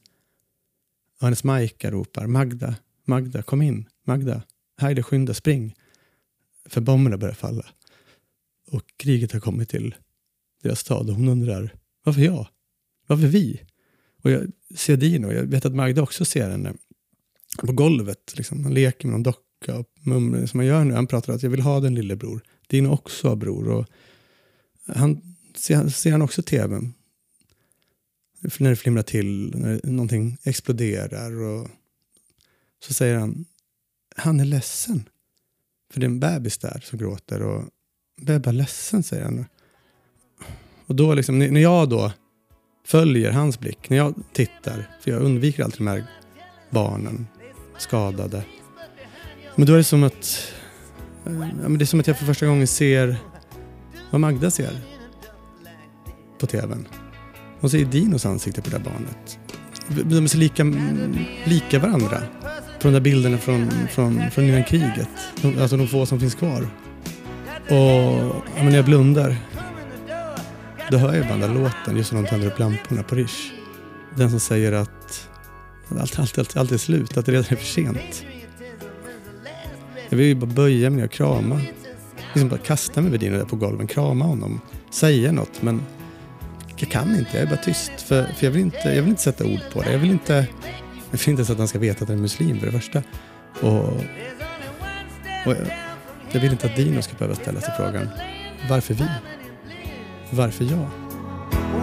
Och hennes Majka ropar Magda, Magda, kom in, Magda, Heide, skynda, spring. För bomberna börjar falla. Och kriget har kommit till deras stad och hon undrar, varför jag? Varför vi? Och jag ser Dino, jag vet att Magda också ser henne på golvet. Liksom. Han leker med någon docka och mumlar som han gör nu. Han pratar att jag vill ha den lillebror. Din också bror. Och han ser, ser han också tvn. När det flimrar till, när någonting exploderar. Och så säger han, han är ledsen. För det är en bebis där som gråter. Och Bebba ledsen, säger han. Och då liksom, när jag då följer hans blick, när jag tittar, för jag undviker alltid de här barnen, skadade. Men då är det som att eh, ja, men det är som att jag för första gången ser vad Magda ser på tvn. Hon ser Dinos ansikte på det där barnet. De är så lika, lika varandra. på de där bilderna från, från, från innan kriget. De, alltså de få som finns kvar. Och ja, men när jag blundar då hör jag bara den där låten just när de tänder upp lamporna på Rish. Den som säger att allt, allt, allt, allt är slut, att det redan är för sent. Jag vill ju bara böja mig och krama. Liksom bara kasta mig vid Dino där på golvet. krama honom, säga något. Men jag kan inte, jag är bara tyst. För, för jag, vill inte, jag vill inte sätta ord på det. Jag vill inte, jag vill inte så att han ska veta att han är muslim för det första. Och, och jag, jag vill inte att Dino ska behöva ställa sig frågan, varför vi? Varför jag?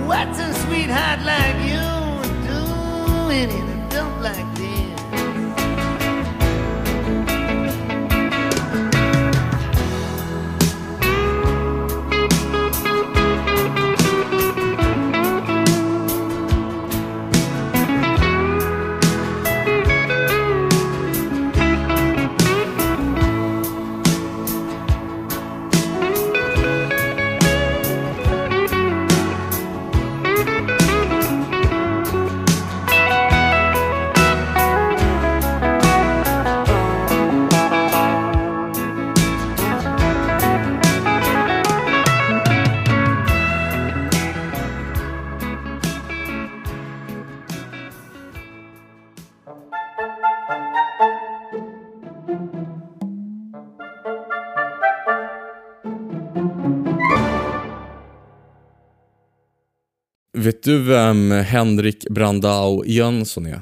What's a sweetheart like you doing a
du vem Henrik Brandao Jönsson är?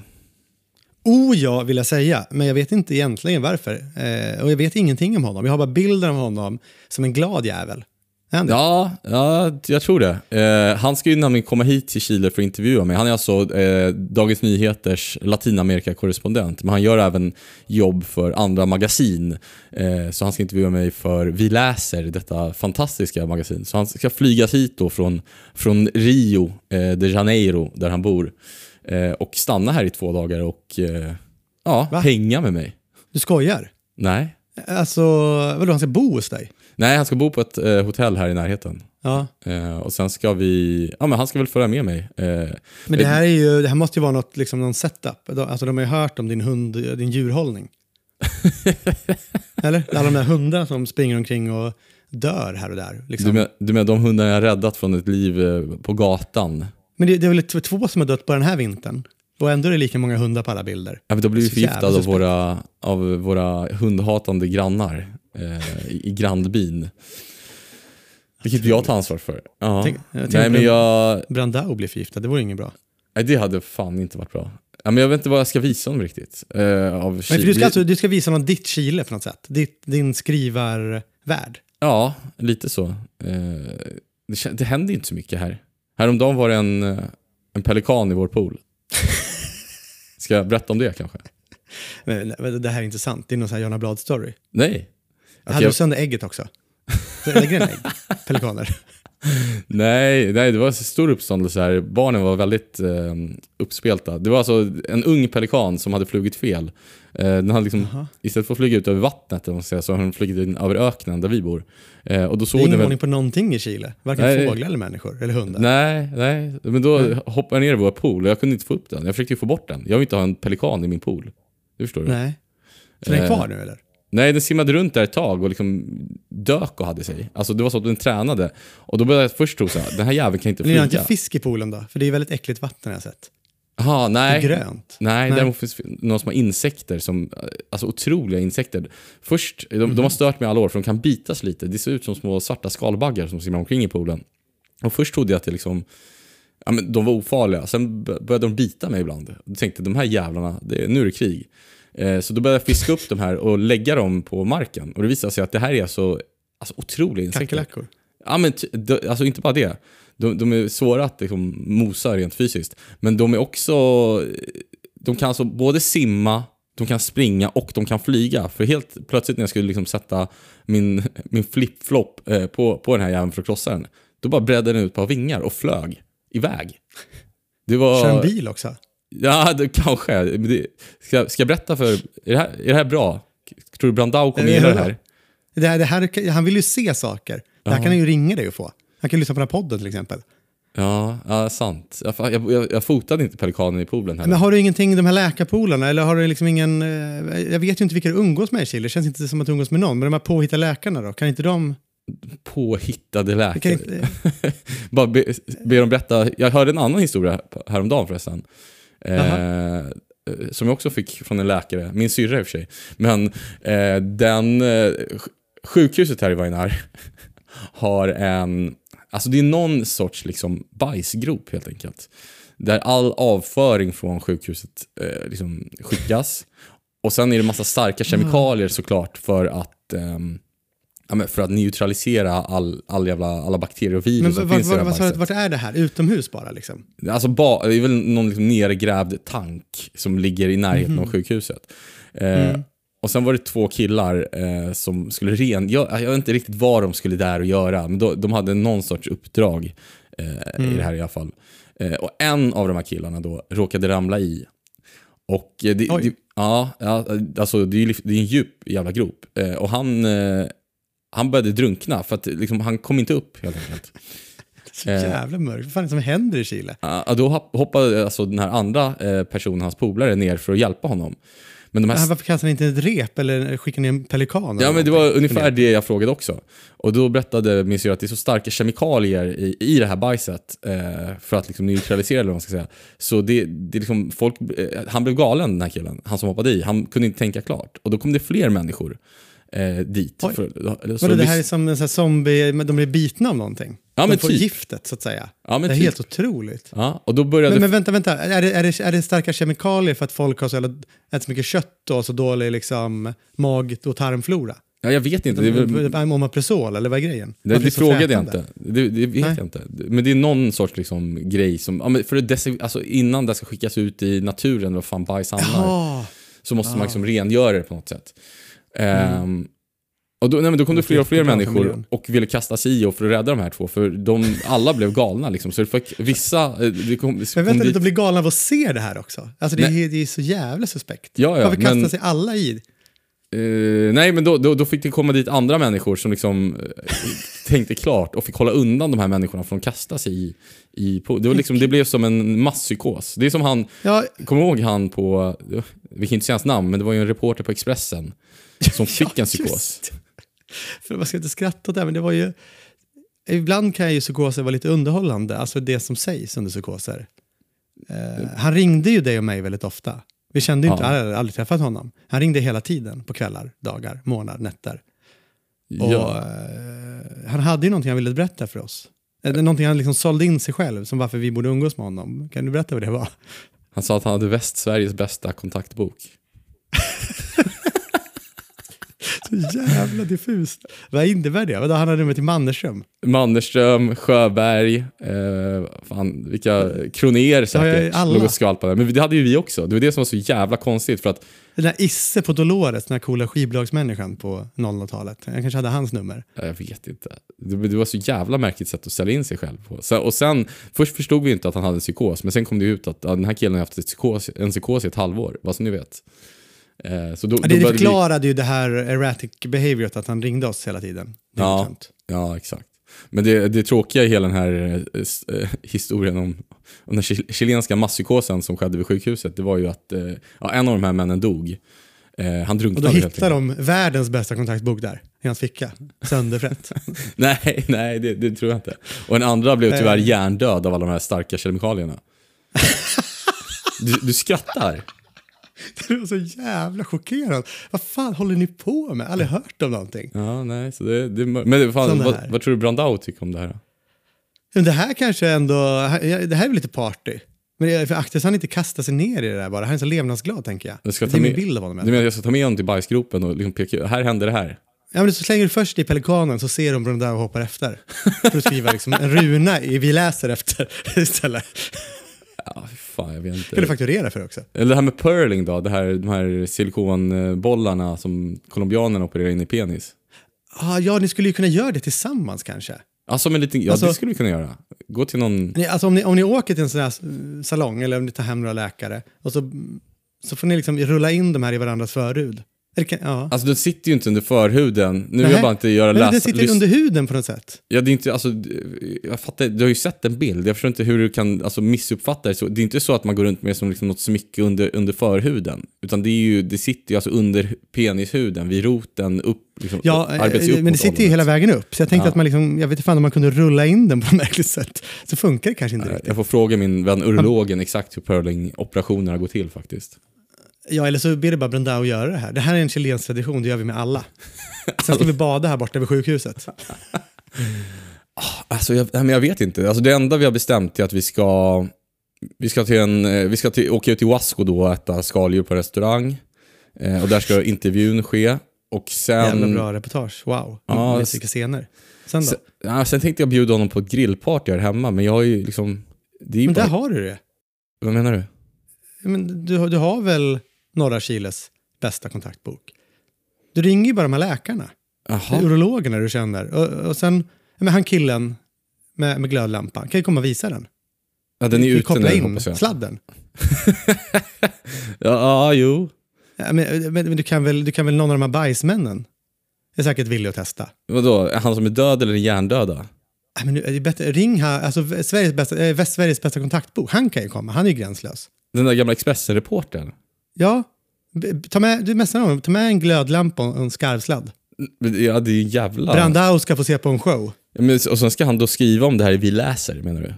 Oh ja, vill jag säga. Men jag vet inte egentligen varför. Eh, och jag vet ingenting om honom. Jag har bara bilder av honom som en glad jävel.
Ja, ja, jag tror det. Eh, han ska ju nämligen komma hit till Chile för att intervjua mig. Han är alltså eh, Dagens Nyheters Latinamerika-korrespondent, men han gör även jobb för andra magasin. Eh, så han ska intervjua mig för Vi läser, detta fantastiska magasin. Så han ska flygas hit då från, från Rio eh, de Janeiro, där han bor, eh, och stanna här i två dagar och eh, ja,
Va?
hänga med mig.
Du skojar?
Nej.
Alltså, vadå, han ska bo hos dig?
Nej, han ska bo på ett eh, hotell här i närheten.
Ja.
Eh, och sen ska vi, ja men han ska väl följa med mig. Eh,
Men det här, är ju, det här måste ju vara något, liksom, någon setup. Alltså, de har ju hört om din, hund, din djurhållning. <laughs> Eller? Alla de där hundarna som springer omkring och dör här och där. Liksom.
du, med, du menar de hundar jag räddat från ett liv eh, på gatan?
Men det, det är väl två som har dött på den här vintern? Och ändå är det lika många hundar på alla bilder.
Ja, men då blir vi förgiftade av våra, av våra hundhatande grannar eh, i, grannbyn. Vilket jag tar ansvar för. Ja.
Tänk- jag
Nej, men jag,
Brandao blir förgiftad, det vore inget bra.
nej, det hade fan inte varit bra. Ja, men jag vet inte vad jag ska visa honom riktigt. Eh, av
Men för du, ska alltså, du ska visa honom ditt Chile på något sätt. Ditt, din skrivarvärld.
Ja, lite så. Eh, det, det händer inte så mycket här. Häromdagen var det en, eh, en pelikan i vår pool. <laughs> Ska jag berätta om det kanske?
Men, men det här är inte sant. Det är någon sån här Jonna Blad-story.
Nej.
Hade
Okej,
du sönder ägget också? Så Lägger den ägg? <laughs> Pelikaner?
Nej, nej, det var stor uppståndelse här. Barnen var väldigt eh, uppspelta. Det var alltså en ung pelikan som hade flugit fel. Eh, den hade liksom, istället för att flyga ut över vattnet eller säga, så har den flugit in över öknen där vi bor. Eh, och då
Det
såg
är
den
ingen
väl...
ordning på någonting i Chile. Varken
Nej.
fåglar eller människor. Eller hundar.
Nej, nej. Men då hoppade jag ner i vår pool och jag kunde inte få upp den. Jag försökte ju få bort den. Jag vill inte ha en pelikan i min pool. Det förstår du?
Nej. Så den är
Eh,
kvar nu eller?
Nej, den simmade runt där ett tag och liksom dök och hade sig. Alltså det var så att den tränade. Och då började jag först tro såhär, den här jäveln kan inte
Men ni har
flyga.
inte fisk i poolen då? För det är väldigt äckligt vatten har jag sett.
Jaha,
Det är
nej.
grönt.
Nej,
Nej.
däremot finns det några små insekter som, alltså otroliga insekter. Först, de,
Mhm.
de har stört mig alla år för de kan bitas lite. Det ser ut som små svarta skalbaggar som simmar omkring i poolen. Och först trodde jag att det liksom, ja men de var ofarliga. Sen började de bita mig ibland. Och tänkte de här jävlarna, det, nu är det krig. Eh, så då började jag fiska upp de här och lägga dem på marken. Och det visade sig att det här är alltså, alltså otroliga insekter.
Kackerlackor.
Ja, men alltså inte bara det. De, de är svåra att liksom mosa rent fysiskt. Men de är också... De kan alltså både simma, de kan springa och de kan flyga. För helt plötsligt när jag skulle liksom sätta min, min flip-flop eh, på, på den här jäveln för att krossa den, då bara bredde den ut på vingar och flög iväg. Det var...
Kör en bil också.
Ja, det, kanske. Det, ska, ska jag berätta för... Är det här, är det här bra? Tror du Brandao kommer gilla det här?
Det här, det här, han vill ju se saker. Det här
Ja.
kan han ju ringa dig och få. Han kan lyssna på den här podden till exempel.
Ja, ja sant. Jag, jag, jag, fotade inte pelikanen i poolen heller.
Men har du ingenting, de här läkarpolerna, eller har du liksom ingen... eh, Jag vet ju inte vilka du umgås med i Chile, det känns inte som att du umgås med någon. Men de här påhittade läkarna då, kan inte de...
Påhittade
Kan
läkare.
inte, <laughs>
Bara be, be dem berätta. Jag hörde en annan historia häromdagen förresten. Eh, som jag också fick från en läkare. Min syrra i och för sig. Men eh, den... Eh, sj- sjukhuset här i Vainar <laughs> har en... Alltså det är någon sorts liksom bajsgrop helt enkelt. Där all avföring från sjukhuset eh, liksom skickas. Och sen är det massa starka kemikalier såklart för att ehm, ja, för att neutralisera all, all jävla, alla bakterier och virus
men
som finns i det här
vart, är det här? Utomhus bara liksom?
Alltså ba, det är väl någon liksom nergrävd tank som ligger i närheten
Mhm.
av sjukhuset. Eh,
Mm.
Och sen var det två killar eh, som skulle ren... Jag, jag vet inte riktigt vad de skulle där och göra, men då, de hade någon sorts uppdrag eh,
Mm.
i det här i alla fall. Eh, och en av de här killarna då råkade ramla i. Och eh, det, det, ja, alltså det är, det är en djup jävla grop. Eh, och han, han började drunkna för att liksom, han kom inte upp helt enkelt. <laughs>
Så jävla mörkt. Vad fan är det som händer i Chile?
Ja, då hopp- hoppade alltså den här andra eh, personen, hans polare, ner för att hjälpa honom. Men de här...
Varför kastar ni inte ett rep eller skickar ni en pelikan?
Ja, men det var ungefär det jag frågade också. Och då berättade min syrra att det är så starka kemikalier i, i det här bajset eh, för att liksom neutralisera eller vad man ska säga. Så det, det liksom folk, eh, han blev galen den här killen, han som hoppade i. Han kunde inte tänka klart. Och då kom det fler människor eh, dit.
Oj.
För, så
Vadå, det här är som en sån här zombie, de blir bitna av någonting?
Ja,
de
men
får
typ.
giftet så att säga.
Ja, men
det är
typ.
helt otroligt.
Ja, och då började...
Men, men vänta, vänta. Är det, är, det, är det starka kemikalier för att folk har så jävla, ätit så mycket kött och så dålig liksom, mag och tarmflora?
ja, jag vet inte. Det, är väl-
Omeprazol, eller vad är grejen?
Det, det frågade jag inte. Det, det vet
Nej.
jag inte. Men det är någon sorts liksom, grej som... Ja, för desi- alltså, innan det ska skickas ut i naturen, vad fan bajs hamnar,
Jaha.
så måste man
Ah.
liksom rengöra det på något sätt. Ehm, och då, nej, men då kom det fler och fler människor och ville kasta sig i och för att rädda de här två. För de, alla blev galna liksom. Så fick, vissa... eh, Det kom, det
Men
kom
vänta,
dit-
de blir galna av att se det här också. Alltså det, är, det är så jävla suspekt.
Ja, ja,
Varför kastar
men-
sig alla i?
Eh, nej, men då, då, då fick det komma dit andra människor som liksom eh, tänkte klart och fick hålla undan de här människorna från att kasta sig i... i det, var liksom, det blev som en masspsykos. Det är som han...
Ja,
Kommer ihåg han på... Vi kan inte säga hans namn, men det var ju en reporter på Expressen som <laughs> fick en psykos. <laughs>
För man ska inte skratta åt det, här, men det var ju... Ibland kan ju psykoser vara lite underhållande, alltså det som sägs under psykoser. Eh, han ringde ju dig och mig väldigt ofta. Vi kände ju inte,
Ja.
jag hade aldrig träffat honom. Han ringde hela tiden, på kvällar, dagar, månader, nätter. Och,
Ja.
eh, han hade ju någonting han ville berätta för oss. Eh, Någonting han liksom sålde in sig själv, som varför vi borde umgås med honom. Kan du berätta vad det var?
Han sa att han hade Västsveriges bästa kontaktbok.
Så jävla diffust. Vad innebär det? Vadå, han har nummer till Mannerström?
Mannerström, Sjöberg, eh, fan, vilka Kroner säkert
ja,
låg och skvalpade. Men det hade ju vi också. Det var det som var så jävla konstigt. För att,
Den där Isse på Dolores, den här coola skivbolagsmänniskan på 00-talet. Jag kanske hade hans nummer.
jag vet inte. Det, det var så jävla märkligt sätt att sälja in sig själv på. Så, och sen, först förstod vi inte att han hade en psykos, men sen kom det ut att ja, den här killen har haft ett psykos, en psykos i ett halvår, vad som ni vet. Eh, så då,
Ja,
då
det,
vi-
förklarade ju det här erratic behavioret att han ringde oss hela tiden.
Ja. Ja, exakt. Men det, det tråkiga i hela den här eh, eh, historien om, om den chil- chilenska masspsykosen som skedde vid sjukhuset, det var ju att eh, ja, en av de här männen dog. Eh, han
Och då
drunknade helt
hittar
enkelt.
de världens bästa kontaktbok där, i hans ficka. Sönderfrätt. <laughs>
Nej, nej det, det tror jag inte. Och den andra blev tyvärr hjärndöd av alla de här starka kemikalierna. <laughs> Du, du skrattar. <laughs>
det var så jävla chockerande. Vad fan håller ni på med? Aldrig hört om någonting.
Ja, nej, så det, det, men det, fan, vad, vad tror du Brandao tycker om det här?
Men det här kanske ändå, det här är väl lite party. Men för akta så han inte kastar sig ner i det där bara. Han är så levnadsglad tänker jag.
Jag ska
det
ta
är min
med-
bild av honom.
Du menar jag ska ta med honom till bajsgropen och liksom peka här händer det här?
Ja, men så slänger du först i pelikanen så ser de Brundao och hoppar efter. För att skriva liksom en runa i vi läser efter <laughs> istället.
Ja, fan, jag vet inte.
kan du fakturera för också.
Eller det här med purling då, det här, de här silikonbollarna som colombianerna opererar in i penis.
Ah, ja, ni skulle ju kunna göra det tillsammans kanske.
Alltså, med lite, ja
Alltså-
det skulle vi kunna göra. Gå till någon...
Alltså om ni, om ni åker till en sån här salong eller om ni tar hem några läkare och så, så får ni liksom rulla in de här i varandras förhud. Kan, ja.
Alltså den sitter ju inte under förhuden. Nu vill jag bara inte göra
Men
läsa...
det sitter under huden på något sätt.
Ja, det är inte, alltså, jag fattar, du har ju sett en bild. Jag förstår inte hur du kan alltså, missuppfatta det. Så, det är inte så att man går runt med som liksom något smycke under, under förhuden. Utan det, är ju, det sitter ju alltså under penishuden, vid roten, upp, liksom,
Ja,
upp,
eh, men det sitter ju hela vägen upp. Så jag tänkte
Ja.
att man liksom, jag vet inte fan om man kunde rulla in den på ett <laughs> märkligt sätt. Så funkar det kanske inte riktigt.
Jag får fråga min vän urologen exakt hur purling-operationerna går till faktiskt.
Ja, eller så ber det bara Brenda att göra det här. Det här är en chilensk tradition, det gör vi med alla. Sen ska vi bada här borta vid sjukhuset. <laughs>
Alltså jag, men jag vet inte. Alltså det enda vi har bestämt är att vi ska, vi ska, till en, eh, vi ska till, åka ut till Wasco då och äta skaldjur på restaurang. Eh, och där ska intervjun ske. Och sen,
Jävla bra reportage, wow.
Ja,
vilka scener. Sen då?
sen, ja, sen tänkte jag bjuda honom på ett grillparty här hemma, men jag har ju liksom... Det är
Men där
bara,
har du det.
Vad menar du?
Men du, du har väl norra Chiles bästa kontaktbok? Du ringer ju bara de här läkarna.
Jaha.
Urologerna du känner. Och, och sen, men han killen med, med glödlampan, kan ju komma och visa den.
Ja, den är ute
kopplar
nu
in
jag.
sladden. <laughs>
Ja, ja, jo.
Ja, men, men, du, kan väl, du kan väl någon av de här bajsmännen? är säkert villig att testa.
Vadå, är han som är död eller den hjärndöda?
Ja, men nu, är bättre, ring här, alltså Sveriges bästa, eh, Västsveriges bästa kontaktbok. Han kan ju komma, han är ju gränslös.
Den där gamla Expressen-reportern?
Ja, ta med, du messar honom, ta med en glödlampa och en skarvsladd.
Ja, det är jävla...
Brandao ska få se på en show.
Ja, men, och sen ska han då skriva om det här i Vi läser, menar du?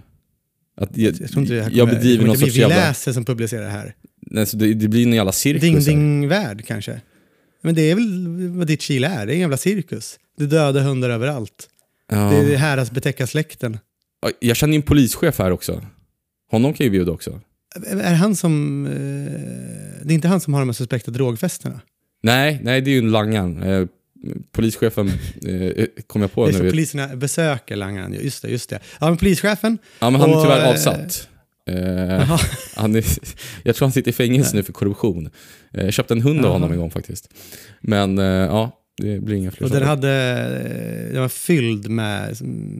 Att jag,
Jag tror inte det här
jag
kommer- det
bedriver någon sorts
Vi
jävla...
läser som publicerar det här.
Nej, så det, det blir en jävla cirkus
Ding
här.
Ding Värld kanske. Men det är väl vad ditt Chile är, det är en jävla cirkus. Det döda hundar överallt.
Ja.
Det är häras betäcka släkten.
Ja, Jag känner ju en polischef här också. Honom kan ju bjuda också.
Är han som... Eh, det är inte han som har de här suspekta drogfesterna?
Nej, nej det är ju en langan. Eh, polischefen eh, kom jag på nu.
poliserna besöker langaren. Just det, just det. Ja, men polischefen.
Ja, men han är
och,
tyvärr avsatt. Eh, <laughs> han är, jag tror han sitter i fängelse nu för korruption. Jag köpte en hund av honom en gång faktiskt. Men eh, ja, det blir inga fler
Och den, hade, den var fylld med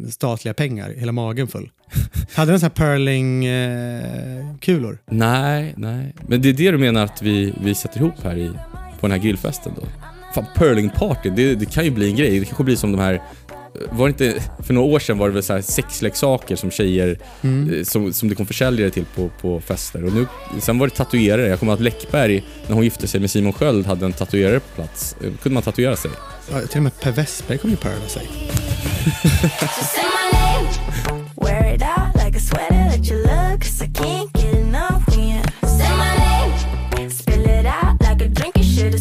statliga pengar, hela magen full. <laughs> hade den så här pearling-kulor?
Nej, nej. Men det är det du menar att vi, vi sätter ihop här i, på den här grillfesten då? Fan, purlingparty, det, det kan ju bli en grej. Det kanske blir som de här var inte, för några år sedan var det väl så här sexleksaker som tjejer,
mm.
Eh, som, som det kom försäljare till på, på fester. Och nu, sen var det tatuerare. Jag kommer ihåg att Läckberg, när hon gifte sig med Simon Sköld, hade en tatuerare på plats. Då kunde man tatuera sig.
Ja, till och med Per Westberg kom ju på sig.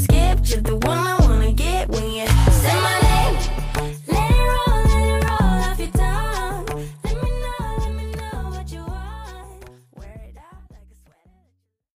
<laughs> <laughs>